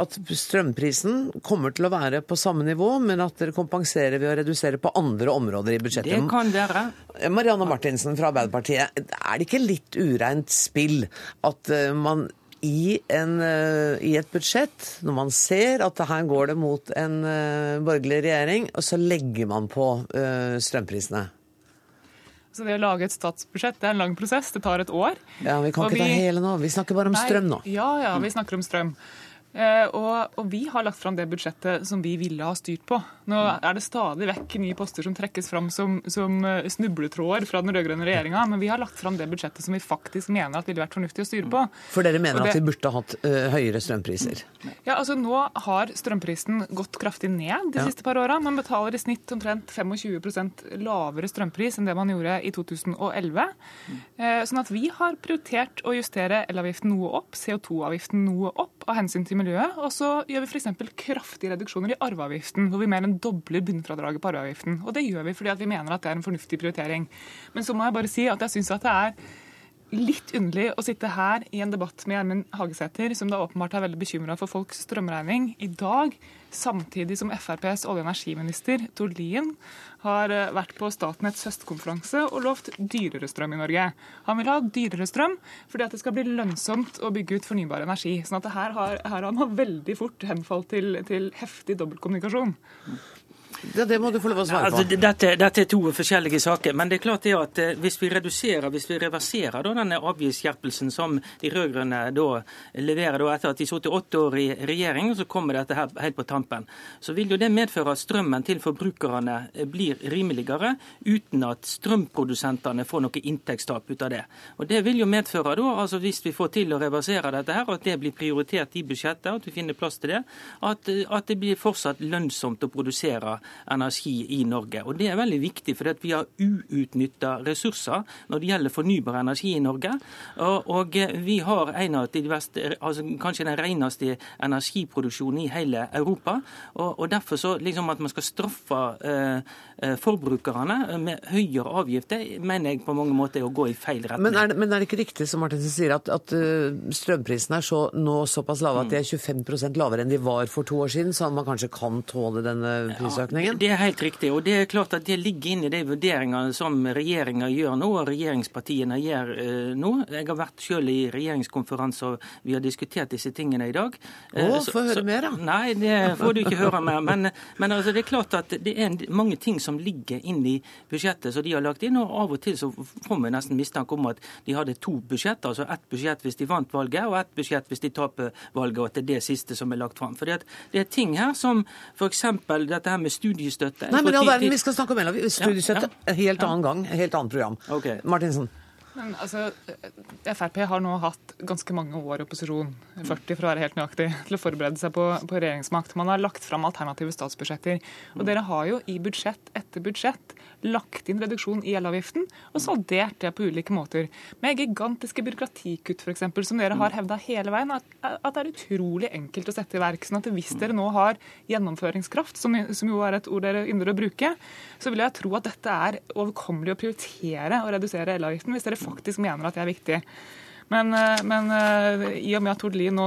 at, strømprisen kommer til å være på samme nivå, men at dere kompenserer ved å redusere på andre områder i budsjettet? Det kan være. Marianne Martinsen fra Arbeiderpartiet, er det ikke litt ureint spill at uh, man i, en, uh, i, et budsjett, når man ser at her går det mot en borgerlig regjering, og så legger man på strømprisene? Så det å lage et statsbudsjett det er en lang prosess. Det tar et år. Ja, Vi kan og ikke vi... ta hele nå. Vi snakker bare om Nei, strøm nå. Ja, ja, vi snakker om strøm. Eh, og, og, vi har lagt fram det budsjettet som vi ville ha styrt på. Nå er det stadig vekk nye poster som trekkes fram som, som snubletråder fra den rød-grønne regjeringa, men vi har lagt fram det budsjettet som vi faktisk mener at ville vært fornuftig å styre på. For dere mener det, at vi burde hatt ø, høyere strømpriser? Ja, altså Nå har strømprisen gått kraftig ned de ja. siste par åra. Man betaler i snitt omtrent 25% lavere strømpris enn det man gjorde i 2011. Eh, sånn at vi har prioritert å justere elavgiften noe opp, CO2-avgiften noe opp av hensyn til miljøet. Og så gjør vi f.eks. kraftige reduksjoner i arveavgiften, hvor vi mer enn dobler bunnfradraget på arveavgiften. Og det gjør vi fordi vi mener at det er en fornuftig prioritering. Men så må jeg bare si at jeg syns at det er litt underlig å sitte her i en debatt med Gjermund Hagesæter, som da åpenbart er veldig bekymra for folks strømregning, i dag, samtidig som FrPs olje- og energiminister Tord Lien har vært på Statnetts høstkonferanse og lovt dyrere strøm i Norge. Han vil ha dyrere strøm fordi at det skal bli lønnsomt å bygge ut fornybar energi. sånn at her har, her har han veldig fort henfalt til, til heftig dobbeltkommunikasjon. Det, det må du få lov å svare på. Altså, dette, dette, er to forskjellige saker. Men det er klart det at eh, hvis vi reduserer, hvis vi reverserer da, denne avgiftsskjerpelsen som de rød-grønne leverer da, etter at de satt åtte år i regjering, så kommer dette her helt på tampen, så vil jo det medføre at strømmen til forbrukerne eh, blir rimeligere, uten at strømprodusentene får noe inntektstap ut av det. Og Det vil jo medføre, da, altså hvis vi får til å reversere dette, her, at det blir prioritert i budsjettet, at vi finner plass til det, at, at det blir fortsatt lønnsomt å produsere energi i Norge. Og Det er veldig viktig, for vi har uutnytta ressurser når det gjelder fornybar energi i Norge. Og, og vi har en av de beste, altså kanskje den reneste energiproduksjonen i hele Europa. Og, Derfor så liksom at man skal straffe eh, eh forbrukerne med høyere avgifter, mener jeg på mange måter er å gå i feil retning. Men er det, men er det ikke riktig som Martinsen sier, at, at strømprisene er så, nå såpass lave at de er 25% lavere enn de var for to år siden, så man kanskje kan tåle denne prisøkningen? Ja, det er helt riktig. og det er klart at det ligger inne i de vurderingene som regjeringa gjør nå, og regjeringspartiene gjør uh, nå. Jeg har vært selv i regjeringskonferanser, vi har diskutert disse tingene i dag. Å, få høre mer, da. Nei, det får du ikke høre mer. Men, men altså, det er klart at det er mange ting som ligger inne i budsjettet som de har lagt inn. og Av og til så får vi nesten mistanke om at de hadde to budsjetter. altså Ett budsjett hvis de vant valget, og ett budsjett hvis de taper valget. og at det er det siste som er lagt fram. For det er ting her som f.eks. dette her med studiestøtte. Nei, men all verden, Vi skal snakke om studiestøtte en ja, ja. helt annen gang, helt annet program. Okay. Martinsen. Men altså, Frp har nå hatt ganske mange år i opposisjon, 40 for å være helt nøyaktig, til å forberede seg på, på regjeringsmakt. Man har lagt fram alternative statsbudsjetter. Og dere har jo i budsjett etter budsjett lagt inn reduksjon i elavgiften og saldert det på ulike måter. Med gigantiske byråkratikutt, f.eks., som dere har hevda hele veien, at, det er utrolig enkelt å sette i verk. sånn at hvis dere nå har gjennomføringskraft, som, som jo er et ord dere ynder å bruke, så vil jeg tro at dette er overkommelig å prioritere å redusere elavgiften. hvis dere faktisk mener at det er viktig. Men, eh, men, eh, i og med at Tord Lien nå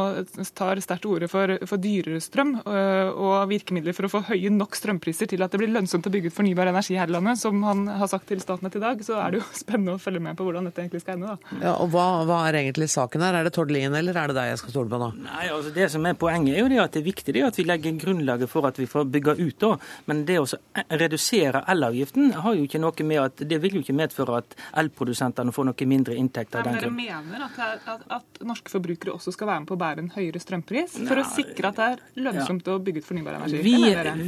tar sterkt til orde for, for, dyrere strøm eh, og virkemidler for å få høye nok strømpriser til at det blir lønnsomt å bygge ut fornybar energi her i landet, som han har sagt til Statnett i dag, så er det jo spennende å følge med på hvordan dette egentlig skal ende. da. Ja, og hva, hva er egentlig saken her? Er det Tord Lien eller er det deg jeg skal stole på nå? Nei, altså Det som er poenget er jo det at det er viktig det at vi legger grunnlaget for at vi får bygge ut. da. Men det å redusere elavgiften har jo ikke noe med at det vil jo ikke medføre at elprodusentene får noe mindre inntekter. av den grunn. Dere er, at, at, at, norske forbrukere også skal være med på å bære en høyere strømpris, for Nei, å sikre at det er lønnsomt ja. å bygge ut fornybar energi? Vi,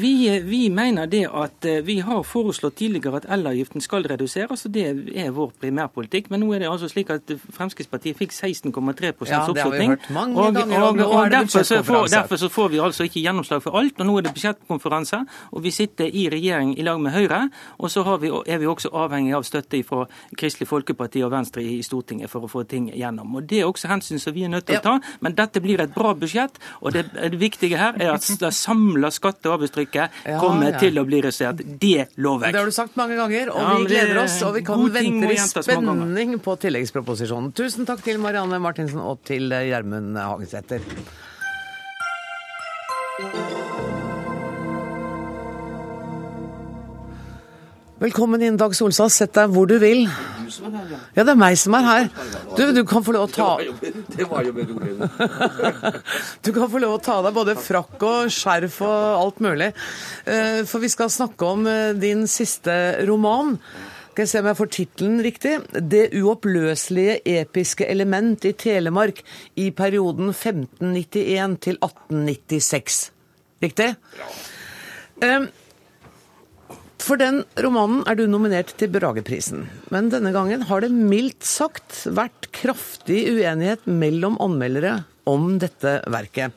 vi, vi, mener det at eh, vi har foreslått tidligere at elavgiften skal reduseres, og det er vår primærpolitikk. Men nå er det altså slik at Fremskrittspartiet fikk 16,3% ja, oppslutning. Og, og, og, og derfor, så får, derfor, så får, vi altså ikke gjennomslag for alt. og Nå er det budsjettkonferanse, og vi sitter i regjering i lag med Høyre. Og så vi, er vi også avhengig av støtte fra Kristelig Folkeparti og Venstre i Stortinget for å få ting gjennom. Og Det er også hensyn som vi er nødt til å ta. Men dette blir et bra budsjett. Og det, det viktige her er at det samla skatte- og avgiftstrykket kommer til å bli redusert. Det lover jeg. Det har du sagt mange ganger, og vi gleder oss. Og vi kan vente i spenning på tilleggsproposisjonen. Tusen takk til Marianne Martinsen og til Gjermund Hagesæter. Velkommen inn, Dag Solstad. Sett deg hvor du vil. Ja, det er meg som er her. Du, du kan få lov å ta Det var jo Du kan få lov å ta deg både frakk og skjerf og alt mulig. Eh, for vi skal snakke om eh, din siste roman. Skal jeg se om jeg får tittelen riktig. 'Det uoppløselige episke element i Telemark i perioden 1591 til 1896'. Riktig? Ja. Um, for den romanen er du nominert til Brageprisen. Men denne gangen har det mildt sagt vært kraftig uenighet mellom anmeldere om dette verket.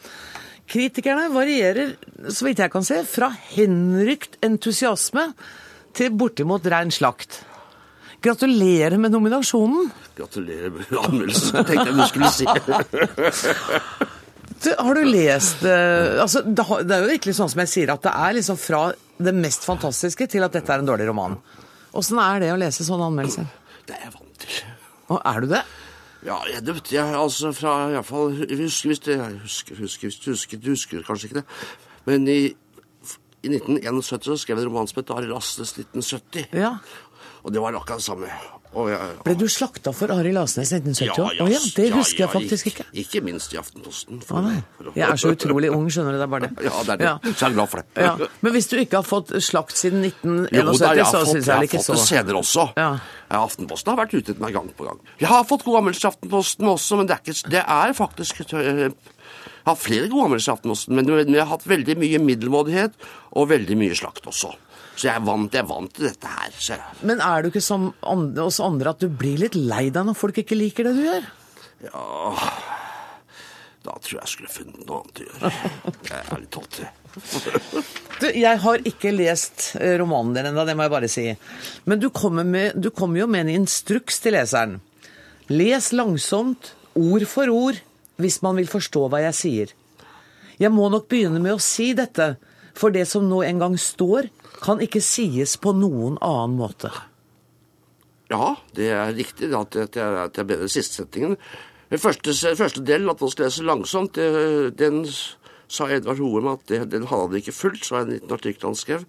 Kritikerne varierer, så vidt jeg kan se, fra henrykt entusiasme til bortimot rein slakt. Gratulerer med nominasjonen. Gratulerer med anmeldelsen, tenkte jeg du skulle si. Du, har du lest uh, altså, det, er jo virkelig sånn som jeg sier, at det er liksom fra det mest fantastiske til at dette er en dårlig roman. Åssen er det å lese sånne anmeldelser? Det er jeg vant til. Og er du det? Ja, jeg, det vet jeg altså fra iallfall husker, hvis du husker, husker, husker, husker kanskje ikke det. Men i, i 1971 så skrev jeg en roman som het Lastes 1970'. Ja. Og det var akkurat det samme. Jeg, Ble du slakta for Arild Asnes i 1970 ja, ja, ja, det husker jeg faktisk ikke. Ikke minst i Aftenposten. For, ah, for, jeg er så utrolig ung, skjønner du. Det er bare det. Ja, det er det. Ja. Så jeg er glad for det. Ja. Men hvis du ikke har fått slakt siden 1971, jo, da, jeg har så syns jeg ikke så Jeg har fått det senere også. Ja. Aftenposten har vært ute med meg gang på gang. Jeg har fått god anmeldelse i Aftenposten også, men det er, ikke, det er faktisk Jeg har flere gode anmeldelser i Aftenposten, men jeg har hatt veldig mye middelmådighet og veldig mye slakt også. Så jeg vant, jeg vant til dette her. Så. Men er du ikke som oss andre at du blir litt lei deg når folk ikke liker det du gjør? Ja Da tror jeg jeg skulle funnet noe annet å gjøre. Jeg er litt tålmodig. Du, jeg har ikke lest romanen din ennå, det må jeg bare si. Men du kommer, med, du kommer jo med en instruks til leseren. Les langsomt, ord for ord, hvis man vil forstå hva jeg sier. Jeg må nok begynne med å si dette, for det som nå en gang står, kan ikke sies på noen annen måte. Ja, det er riktig at jeg, at jeg ble siste setningen. Den første, første delen, at man skal lese langsomt, det, den sa Edvard Hoem at det, den hadde han ikke fulgt, så var det en liten artikkel han skrev.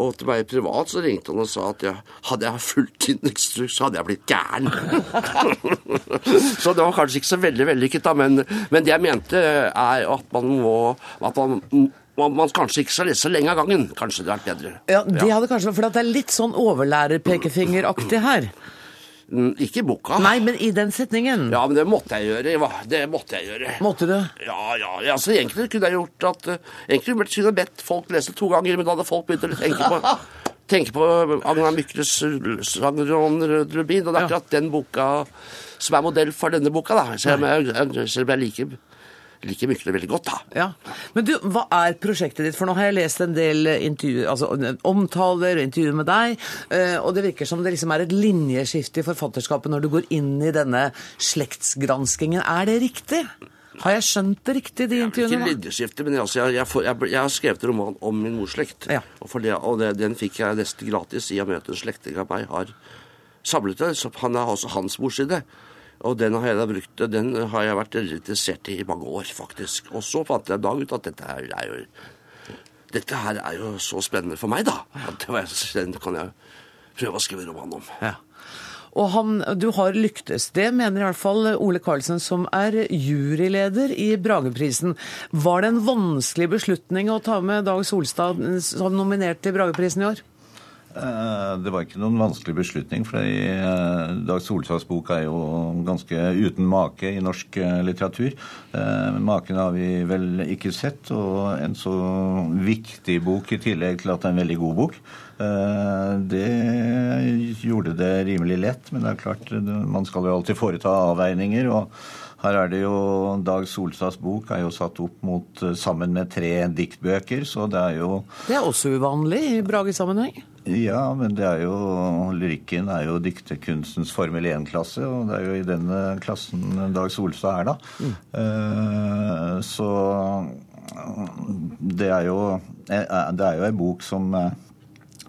Og til meg privat så ringte han og sa at jeg, hadde jeg fulgt din instruks, så hadde jeg blitt gæren. så det var kanskje ikke så veldig vellykket, da. Men, men, det jeg mente, er at man må at man man, man, kanskje ikke skal lese så lenge av gangen. Kanskje det hadde vært bedre. Ja, Det hadde kanskje vært, For det er litt sånn overlærerpekefingeraktig her. Mm, ikke i boka. Nei, men i den setningen. Ja, men det måtte jeg gjøre. Det måtte jeg gjøre. Måtte du? Ja, ja. altså Egentlig kunne jeg gjort at uh, Egentlig kunne jeg bedt folk lese to ganger, men da hadde folk begynt å tenke på tenke på Agna Mykles sanger om Rubin, og det er akkurat den boka som er modell for denne boka, da. Selv om jeg, selv om jeg liker liker Mykle veldig godt, da. Ja. Men du, hva er prosjektet ditt? For nå har jeg lest en del altså, omtaler og intervjuer med deg, eh, og det virker som det liksom er et linjeskifte i forfatterskapet når du går inn i denne slektsgranskingen. Er det riktig? Har jeg skjønt det riktig, de intervjuene? Ikke linjeskifte, men altså, jeg, jeg, jeg, jeg, har skrevet en roman om min mors slekt. Ja. Og, det, og det, den fikk jeg nesten gratis i og med at en slektning av meg har samlet det. Så han er også hans morsside. Og den har jeg da brukt, den har jeg vært interessert i i mange år, faktisk. Og så fant jeg en dag ut at dette her er jo dette her er jo så spennende for meg, da. At den kan jeg prøve å skrive roman om. Ja. Og han, du har lyktes. Det mener i hvert fall Ole Karlsen, som er juryleder i Brageprisen. Var det en vanskelig beslutning å ta med Dag Solstad som nominert til Brageprisen i år? Eh, det var ikke noen vanskelig beslutning, for eh, Dag Solstads bok er jo ganske uten make i norsk eh, litteratur. Maken har vi vel ikke sett, og en så viktig bok i tillegg til at det er en veldig god bok. Det gjorde det rimelig lett, men det er klart, man skal jo alltid foreta avveininger. og her er det jo Dag Solstads bok er jo satt opp mot sammen med tre diktbøker, så det er jo Det er også uvanlig i Brage-sammenheng? Ja, men det er jo lyrikken er jo diktekunstens Formel 1-klasse, og det er jo i denne klassen Dag Solstad er, da. Mm. Uh, så det er jo Det er jo ei bok som er,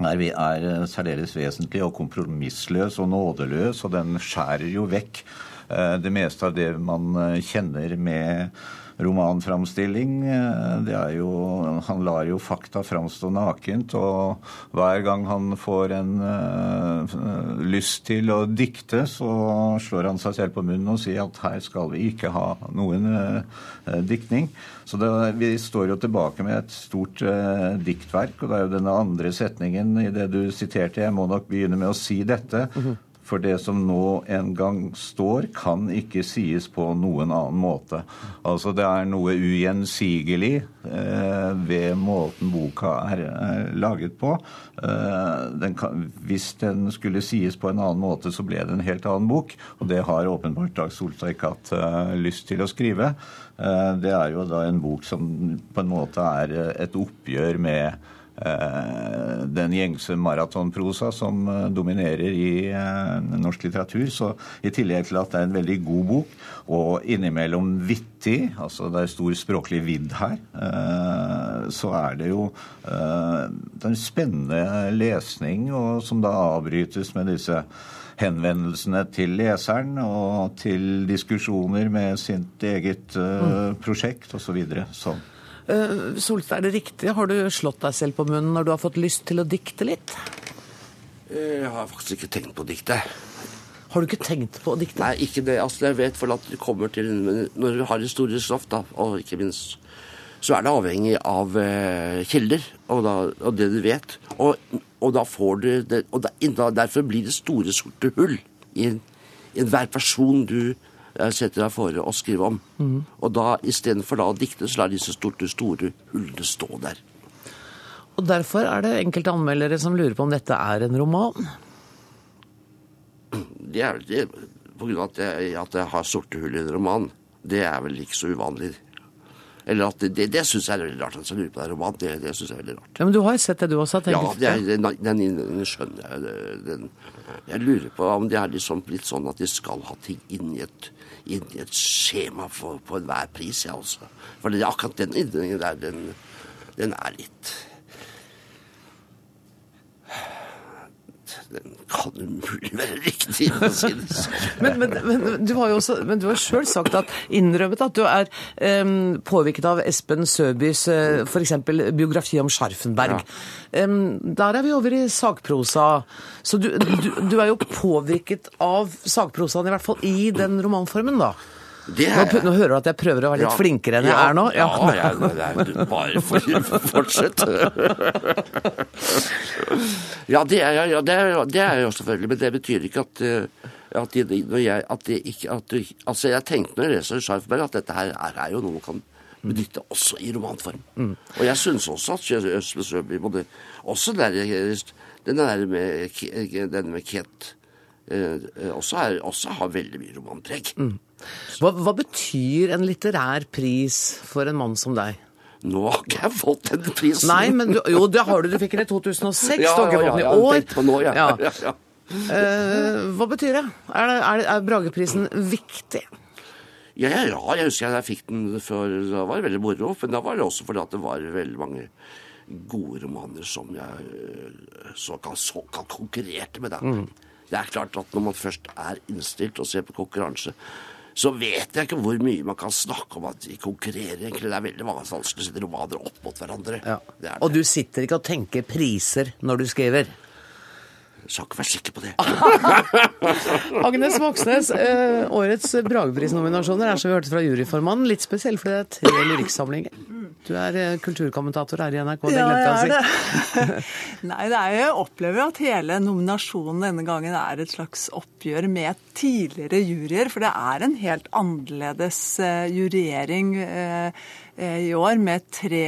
er særdeles vesentlig og kompromissløs og nådeløs, og den skjærer jo vekk det meste av det man kjenner med romanframstilling. Eh, det er jo, han lar jo fakta framstå nakent, og hver gang han får en uh, lyst til å dikte, så slår han seg selv på munnen og sier at her skal vi ikke ha noen uh, diktning. Så det, vi står jo tilbake med et stort uh, diktverk, og det er jo denne andre setningen i det du siterte, jeg må nok begynne med å si dette. Mm -hmm. For det som nå en gang står, kan ikke sies på noen annen måte. Altså det er noe ugjensigelig eh, ved måten boka er, er laget på. Eh, den kan, hvis den skulle sies på en annen måte, så ble det en helt annen bok. Og det har åpenbart Dag Solstad ikke hatt eh, lyst til å skrive. Eh, det er jo da en bok som på en måte er et oppgjør med Eh, den gjengse maratonprosa som eh, dominerer i eh, norsk litteratur. Så i tillegg til at det er en veldig god bok, og innimellom vittig, altså det er stor språklig vidd her, så er det jo det er en spennende lesning, og som da avbrytes med disse henvendelsene til leseren og til diskusjoner med sitt eget uh, prosjekt osv. Sånn. Uh, Solstad, er det riktig? Har du slått deg selv på munnen når du har fått lyst til å dikte litt? Jeg har faktisk ikke tenkt på å dikte. Har du ikke tenkt på å dikte? Nei, ikke det. Altså, jeg vet for at det kommer til Når du har historisk stoff, da, og ikke minst så er det avhengig av eh, kilder og, da, og, det du vet. Og, og da får du det, og da, Derfor blir det store, sorte hull i, enhver person du eh, setter deg for å skrive om. Mm. Og da istedenfor da å dikte, så lar disse store, store hullene stå der. Og Derfor er det enkelte anmeldere som lurer på om dette er en roman? Det er vel det, på grunn av at jeg, at jeg har sorte hull i en roman. Det er vel ikke så uvanlig. Eller at Det, det, syns jeg er veldig rart. Altså, lurer på det roman. Det, det synes jeg er veldig rart. Ja, Men du har jo sett det, du også? Ja, det er, den, den, skjønner jeg. Den, jeg lurer på om det er liksom blitt sånn at de skal ha ting inn i et, inn i et skjema for, på enhver pris, jeg ja, altså. For det, akkurat den innledningen der, den, den er litt kan umulig være riktig. men, men, men, du har jo også, men du har sjøl sagt at, innrømmet at du er um, påvirket av Espen Søbys uh, f.eks. biografi om Scharfenberg. Ja. Um, der er vi over i sakprosa. Så du, du, du er jo påvirket av sakprosaen, i hvert fall i den romanformen, da? Nå, nå, hører du at jeg prøver å være litt ja. flinkere enn jeg ja, er nå? Ja, ja, ja bare for, fortsett. ja, det er, ja det, er, det er jo selvfølgelig, men det betyr ikke at eh, at, de, jeg, at de ikke at Altså, jeg tenkte når jeg leser Scharfberg, at dette her er, er jo noe man kan benytte også i romanform. Mm. Og jeg syns også at Øsle Søby både Også der, den der med, denne med Ket eh, også, er, også har veldig mye romantrekk. Mm. Hva, hva, betyr en litterær pris for en mann som deg? Nå har ikke jeg fått den prisen. Nei, men du, jo, det har du. Du fikk den i 2006. Ja, du har ikke fått den i år. Nå, ja. Ja. Ja, uh, hva betyr det? Er, det, er, er Brageprisen viktig? Ja, ja, ja, jeg husker jeg fikk den før. Da var det veldig moro. Men da var det også fordi at det var veldig mange gode romaner som jeg eh, såkalt, såkalt konkurrerte med. Da. Mm. Det er klart at når man først er innstilt og ser på konkurranse, så vet jeg ikke hvor mye man kan snakke om at de konkurrerer. egentlig. Det er veldig mange sette romaner opp mot hverandre. Ja. Det det. Og du sitter ikke og tenker priser når du skriver? Skal ikke være sikker på det. Agnes Moxnes, årets Bragepris-nominasjoner er som vi hørte fra juryformannen litt spesiell, for det er tre lyrikksamlinger. Du er eh, kulturkommentator her i NRK. Det ja, jeg er det. Nei, det er, jeg opplever at hele nominasjonen denne gangen er et slags oppgjør med tidligere juryer. For det er en helt annerledes uh, juryering. Uh, Eh, i år med tre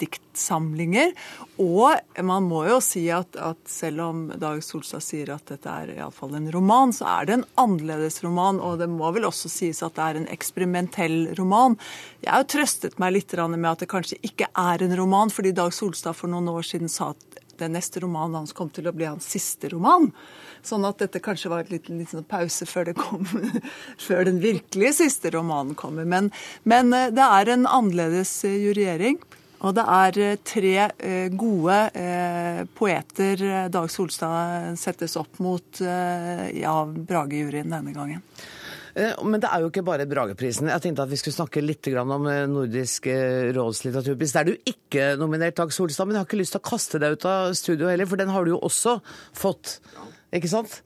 diktsamlinger. Og man må jo si at, at selv om Dag Solstad sier at dette er iallfall en roman, så er det en annerledes roman. Og det må vel også sies at det er en eksperimentell roman. Jeg har jo trøstet meg litt med at det kanskje ikke er en roman, fordi Dag Solstad for noen år siden sa at den neste romanen hans kom til å bli hans siste roman. Sånn at dette kanskje var en liten, liten pause før, kom, før, den virkelige siste romanen kommer. Men, men, eh, det er en annerledes eh, juryering. Og det er eh, tre gode poeter Dag Solstad settes opp mot ja, Brage-juryen denne gangen. Men det er jo ikke bare Brageprisen. Jeg tenkte at vi skulle snakke litt om Nordisk råds litteraturpris. Der du ikke nominert Dag Solstad, men jeg har ikke lyst til å kaste deg ut av studio heller, for den har du jo også fått. Ikke sant?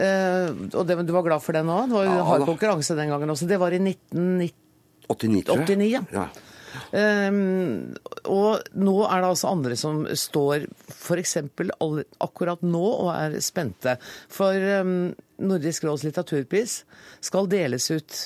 Eh, og det, du var glad for den òg? Det var jo ja, hard konkurranse den gangen også. Det var i 1989, 89, ja. ja. Um, og nå er det altså andre som står f.eks. akkurat nå og er spente. For um, Nordisk råds litteraturpris skal deles ut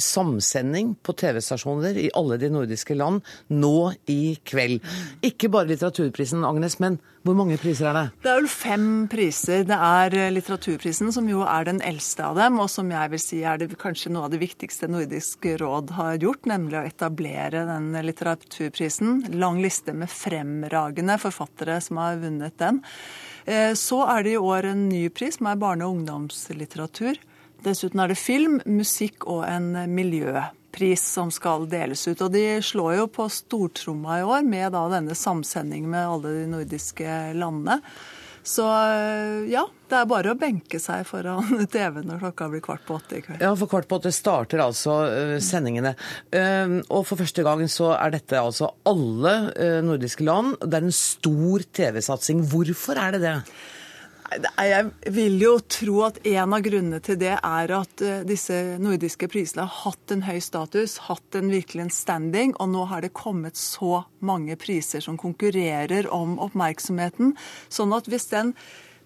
samsending på TV-stasjoner i alle de nordiske land nå i kveld. Ikke bare litteraturprisen, Agnes, men hvor mange priser er det? Det er vel fem priser. Det er eh, litteraturprisen, som jo er den eldste av dem, og som jeg vil si er det, kanskje noe av det viktigste Nordisk råd har gjort, nemlig å etablere den litteraturprisen. Lang liste med fremragende forfattere som har vunnet den. Eh, så er det i år en ny pris, som er barne- og ungdomslitteratur. Dessuten er det film, musikk og en miljøpris som skal deles ut. Og de slår jo på stortromma i år med da denne samsendingen med alle de nordiske landene. Så ja, det er bare å benke seg foran TV når klokka blir kvart på åtte i kveld. Ja, for kvart på åtte starter altså uh, sendingene. Uh, og for første gang så er dette altså alle uh, nordiske land. Det er en stor TV-satsing. Hvorfor er det det? Jeg vil jo tro at en av grunnene til det er at eh, disse nordiske prisene har hatt en høy status, hatt en virkelig en standing, og nå har det kommet så mange priser som konkurrerer om oppmerksomheten. Sånn at hvis den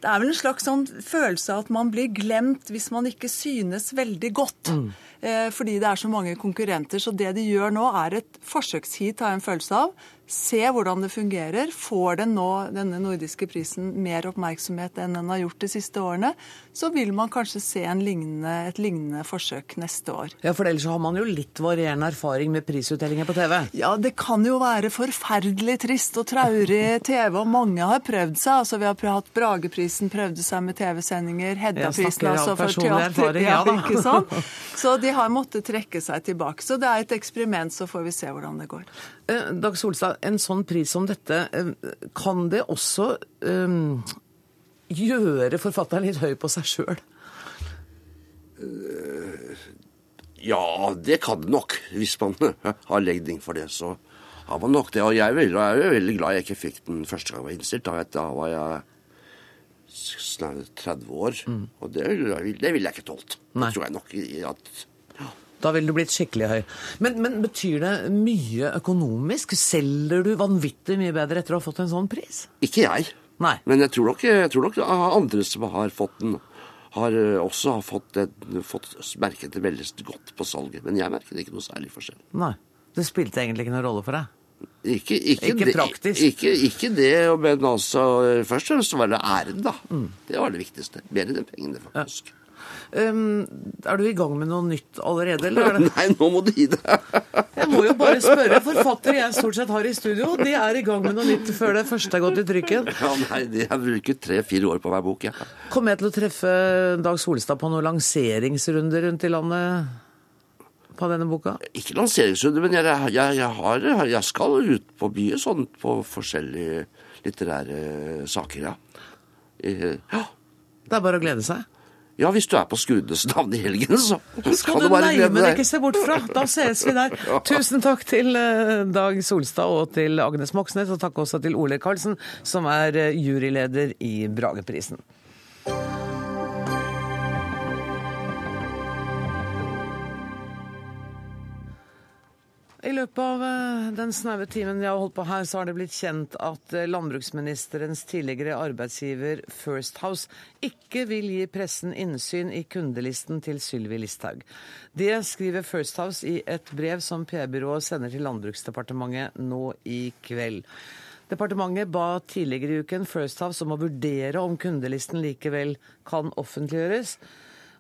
det er vel en slags sånn følelse av at man blir glemt hvis man ikke synes veldig godt. Mm. Eh, fordi det er så mange konkurrenter. Så det de gjør nå, er et forsøksheat, har jeg en følelse av se hvordan det fungerer. Får den nå, denne nordiske prisen, mer oppmerksomhet enn den har gjort de siste årene, så vil man kanskje se lignende, et lignende forsøk neste år. Ja, For ellers har man jo litt varierende erfaring med prisutdelinger på TV? Ja, det kan jo være forferdelig trist og traurig TV, og mange har prøvd seg. Altså, Vi har hatt Brageprisen prøvde seg med TV-sendinger, Hedda-prisen altså for teater. Erfaring, ja, ja, ikke sant? Så de har måttet trekke seg tilbake. Så det er et eksperiment, så får vi se hvordan det går. Eh, Dag Solstad, en sånn pris som dette, eh, kan det også um, gjøre forfatteren litt høy på seg sjøl? Ja, det kan det nok. Hvis man har legning for det, så har man nok det. Og jeg er veldig, jeg er veldig glad jeg ikke fikk den første gang jeg var innstilt. Da, da var jeg snaut 30 år. Mm. Og det, det ville jeg ikke tålt. Det tror jeg nok at da ville du blitt skikkelig høy. Men, men, betyr det mye økonomisk? Selger du vanvittig mye bedre etter å ha fått en sånn pris? Ikke jeg. Nei. Men jeg tror nok, jeg tror nok andre som har fått den, har eh, også har fått, fått merket det veldig godt på salget. Men jeg merket ikke noe særlig forskjell. Nei. Det spilte egentlig ikke noen rolle for deg? Ikke, ikke, ikke praktisk? Det, ikke, ikke, det, men altså Først og fremst var det æren, da. Mm. Det var det viktigste. Mer enn pengene, faktisk. Ja. Um, er du i gang med noe nytt allerede, eller? Nei, nå må du gi det. jeg må jo bare spørre. Forfattere jeg stort sett har i studio, de er i gang med noe nytt før det første er gått i trykken. Ja, nei, de har brukt tre-fire år på hver bok, ja. Kommer jeg til å treffe Dag Solstad på noen lanseringsrunder rundt i landet? På denne boka? Ikke lanseringsrunde, men jeg, jeg, jeg, har, jeg skal ut på mye sånn på forskjellige litterære saker, ja. ja. Det er bare å glede seg? Ja, hvis du er på Skudenes navn i helgen, så skal du bare glemme deg. ikke se bort fra. Da ses vi der. Tusen takk til eh, Dag Solstad og til Agnes Moxnes, og takk også til Ole Karlsen, som er eh, juryleder i Brageprisen. I løpet av eh, den snaue timen jeg har holdt på her, så har det blitt kjent at eh, landbruksministerens tidligere arbeidsgiver First House ikke vil gi pressen innsyn i kundelisten til Sylvi Listhaug. Det skriver First House i et brev som PR-byrået sender til Landbruksdepartementet nå i kveld. Departementet ba tidligere i uken First House om å vurdere om kundelisten likevel kan offentliggjøres.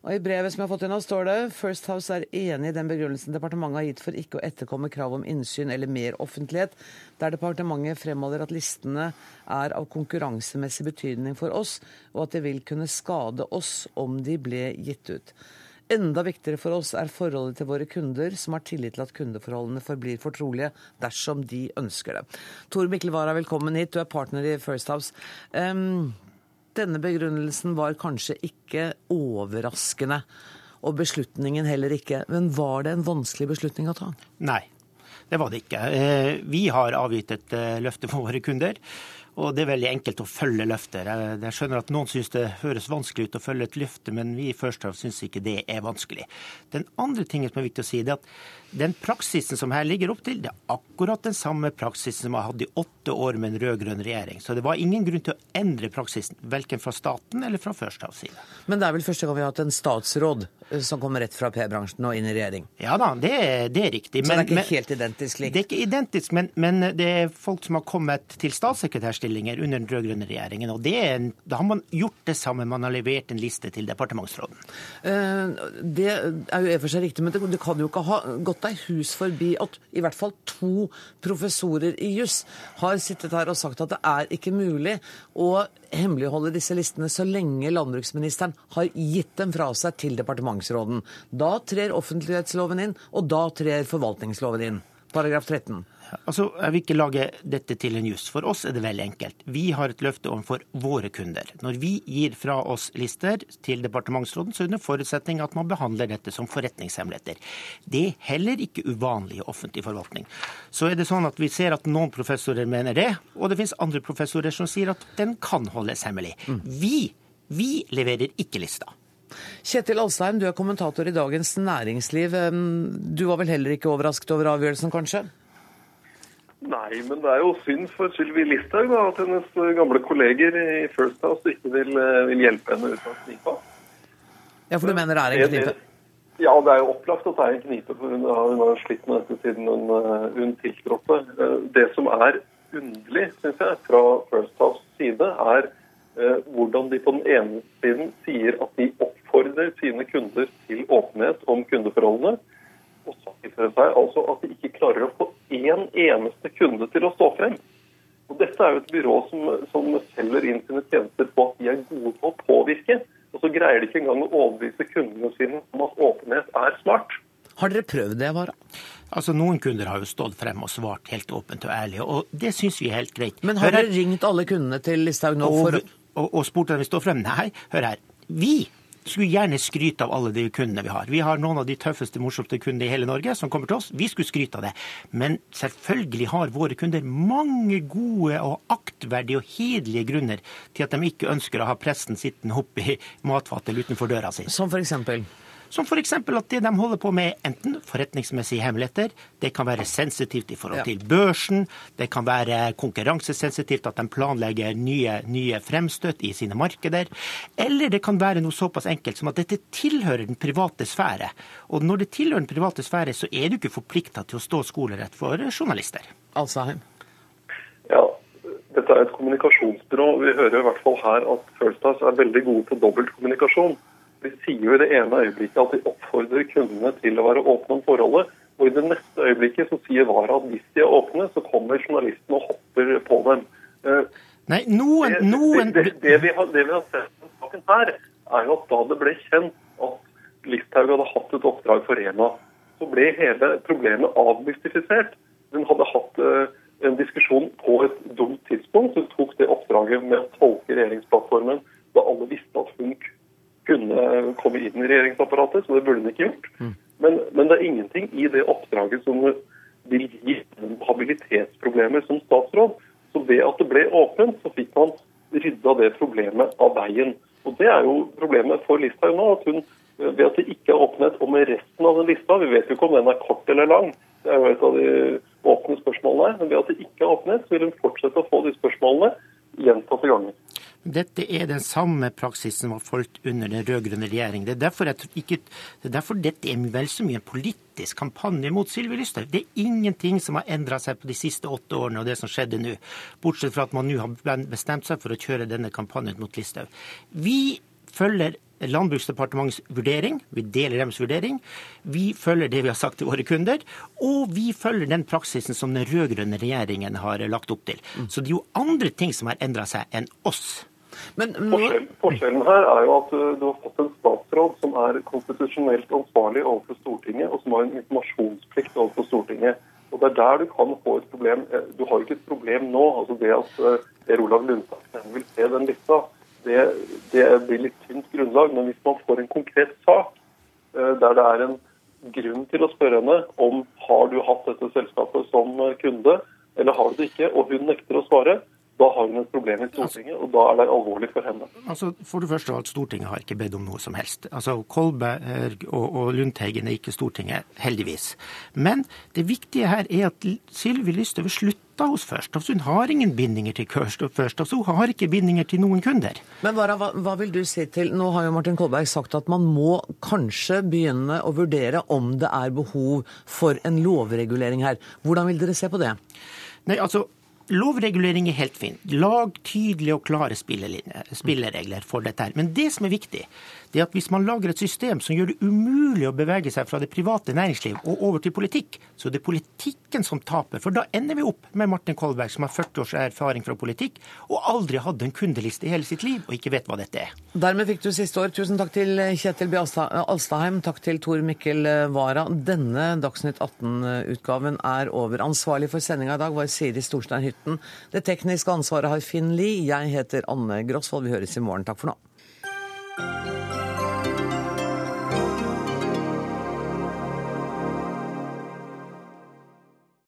Og I brevet som jeg har fått nå, står det First House er enig i den begrunnelsen departementet har gitt for ikke å etterkomme krav om innsyn eller mer offentlighet, der departementet fremholder at listene er av konkurransemessig betydning for oss, og at det vil kunne skade oss om de ble gitt ut. Enda viktigere for oss er forholdet til våre kunder, som har tillit til at kundeforholdene forblir fortrolige dersom de ønsker det. Tor Mikkel Wara, velkommen hit. Du er partner i First House. Um, denne begrunnelsen var kanskje ikke overraskende, og beslutningen heller ikke. Men var det en vanskelig beslutning å ta? Nei, det var det ikke. Eh, vi har avgitt et eh, løfte for våre kunder. Og det er veldig enkelt å følge løfter. Jeg skjønner at noen syns det høres vanskelig ut å følge et løfte, men vi i First House syns ikke det er vanskelig. Den andre tingen som er viktig å si, det er at den praksisen som her ligger opp til, det er akkurat den samme praksisen som har hatt i åtte år med en rød-grønn regjering. Så det var ingen grunn til å endre praksisen, verken fra staten eller fra First House side. Men det er vel første gang vi har hatt en statsråd eh, som kommer rett fra P-bransjen og inn i regjering? Ja da, det, det er riktig. Så det er ikke men, helt identisk likt? Det er ikke identisk, men, men, det er folk som har kommet til statssekretærstillinger under den rød-grønne regjeringen. Og er, da har man gjort det samme, man har levert en liste til departementsråden. Uh, det er jo i og for seg riktig, men det, det kan jo ikke ha gått deg hus forbi at i hvert fall to professorer i juss har sittet her og sagt at det er ikke mulig å hemmeligholde disse listene så lenge landbruksministeren har gitt dem fra seg til departementsråden. Da trer offentlighetsloven inn, og da trer forvaltningsloven inn. Paragraf 13. Altså, Jeg vil ikke lage dette til en juss. For oss er det veldig enkelt. Vi har et løfte overfor våre kunder. Når vi gir fra oss lister til departementsråden, så er det en forutsetning at man behandler dette som forretningshemmeligheter. Det er heller ikke uvanlig i offentlig forvaltning. Så er det sånn at vi ser at noen professorer mener det, og det finnes andre professorer som sier at den kan holdes hemmelig. Mm. Vi Vi leverer ikke lista. Kjetil Alstheim, du er kommentator i Dagens Næringsliv. Du var vel heller ikke overrasket over avgjørelsen, kanskje? Nei, men det er jo synd for Sylvi Listhaug at hennes gamle kolleger i First House ikke vil, eh, vil hjelpe henne ut av knipa. Ja, for du mener det er en knipe? Ja, det er jo opplagt at det er en knipe. for Hun har, hun har slitt med dette siden hun, eh, hun tiltrådte. Eh, det som er underlig, syns jeg, fra First House side, er hvordan de på den ene siden sier at de oppfordrer sine kunder til åpenhet om kundeforholdene. Og så viser det seg altså at de ikke klarer å få én eneste kunde til å stå frem. Og Dette er jo et byrå som, som selger inn sine tjenester på at de er gode på å påvirke. Og så greier de ikke engang å overbevise kundene sine om at åpenhet er smart. Har dere prøvd det, Vara? Altså, Noen kunder har jo stått frem og svart helt åpent og ærlig, og det syns vi er helt greit. Men har dere ringt alle kundene til Listhaug nå for og, og, spurte spurt om vi står frem? Nei, hør her. Vi skulle gjerne skryte av alle de kundene vi har. Vi har noen av de tøffeste, morsomste kundene i hele Norge som kommer til oss. Vi skulle skryte av det. Men selvfølgelig har våre kunder mange gode og aktverdige og hederlige grunner til at de ikke ønsker å ha presten sittende oppi matfatet utenfor døra si. Som for eksempel? Som f.eks. at det de holder på med, enten forretningsmessige hemmeligheter, det kan være sensitivt i forhold til børsen, det kan være konkurransesensitivt at de planlegger nye, nye fremstøt i sine markeder, eller det kan være noe såpass enkelt som at dette tilhører den private sfære. Og når det tilhører den private sfære, så er du ikke forplikta til å stå skolerett for journalister. Alsheim? Ja, dette er et kommunikasjonsbyrå. Vi hører i hvert fall her at First House er veldig gode på dobbeltkommunikasjon. De sier jo i det ene øyeblikket at de oppfordrer kundene til å være åpne om forholdet. Og i det neste øyeblikket så sier Vara at hvis de er åpne, så kommer journalisten og hopper på dem. Eh, Nei, noen, noen... Det, det, det, vi har, det vi har sett i saken her, er jo at da det ble kjent at Listhaug hadde hatt et oppdrag for Rena, så ble hele problemet avmystifisert. Hun hadde hatt uh, en diskusjon på et dumt tidspunkt. Hun tok det oppdraget med å tolke regjeringsplattformen da alle visste at hun kunne komme inn i regjeringsapparatet, så det burde hun ikke gjort. Men, men, det er ingenting i det oppdraget som vil gi habilitetsproblemer som statsråd. Så ved at det ble åpent, så fikk man rydda det problemet av veien. Og Det er jo problemet for Listhaug nå. at hun ved at det ikke er åpenhet om resten av den lista, vi vet jo ikke om den er kort eller lang, det er jo et av de åpne spørsmålene her, men ved at det ikke er åpenhet, så vil hun fortsette å få de spørsmålene gjentatte ganger. Dette er den samme praksisen som var fulgt under den rød-grønne regjeringen. Det er, derfor ikke, det er derfor dette er vel så mye en politisk kampanje mot Sylvi Lysthaug. Det er ingenting som har endra seg på de siste åtte årene og det som skjedde nå, bortsett fra at man nå har bestemt seg for å kjøre denne kampanjen mot Listhaug. Vi følger Landbruksdepartementets vurdering, vi deler deres vurdering. Vi følger det vi har sagt til våre kunder, og vi følger den praksisen som den rød-grønne regjeringen har lagt opp til. Så det er jo andre ting som har endra seg enn oss. Men, Forskjell, forskjellen her er jo at uh, du har fått en statsråd som er konstitusjonelt ansvarlig overfor Stortinget, og som har en informasjonsplikt overfor Stortinget. Og Det er der du kan få et problem. Eh, du har ikke et problem nå. altså Det at uh, Per Olav Lundteigen vil se den lista, det, det, blir litt tynt grunnlag. Men hvis man får en konkret sak der det er en grunn til å spørre henne om har du hatt dette selskapet som kunde, eller har du det ikke, og hun nekter å svare, da har hun et problem i Stortinget, og da er det alvorlig for henne. Altså, For det første, alt Stortinget har ikke bedt om noe som helst. Altså, Kolberg og, og Lundteigen er ikke Stortinget, heldigvis. Men det viktige her er at Sylvi Lysthaug slutta hos Først. Altså, hun har ingen bindinger til Først. Altså, hun har ikke bindinger til noen kunder. Men Vara, hva, hva vil du si til Nå har jo Martin Kolberg sagt at man må kanskje begynne å vurdere om det er behov for en lovregulering her. Hvordan vil dere se på det? Nei, altså, Lovregulering er helt fint. Lag tydelige og klare spilleregler for dette. her. Men det som er viktig, det at hvis man lager et system som gjør det umulig å bevege seg fra det private næringsliv og over til politikk, så det er politikken som taper. For da ender vi opp med Martin Kolberg, som har 40 års erfaring fra politikk, og aldri hadde en kundeliste i hele sitt liv, og ikke vet hva dette er. Dermed fikk du siste år. Tusen takk til Kjetil B. Alstaheim. Takk til Tor Mikkel Wara. Denne Dagsnytt 18-utgaven er over. Ansvarlig for sendinga i dag var Siri Storstein Hytten. Det tekniske ansvaret har Finn Lie. Jeg heter Anne Grosvold. Vi høres i morgen. Takk for nå.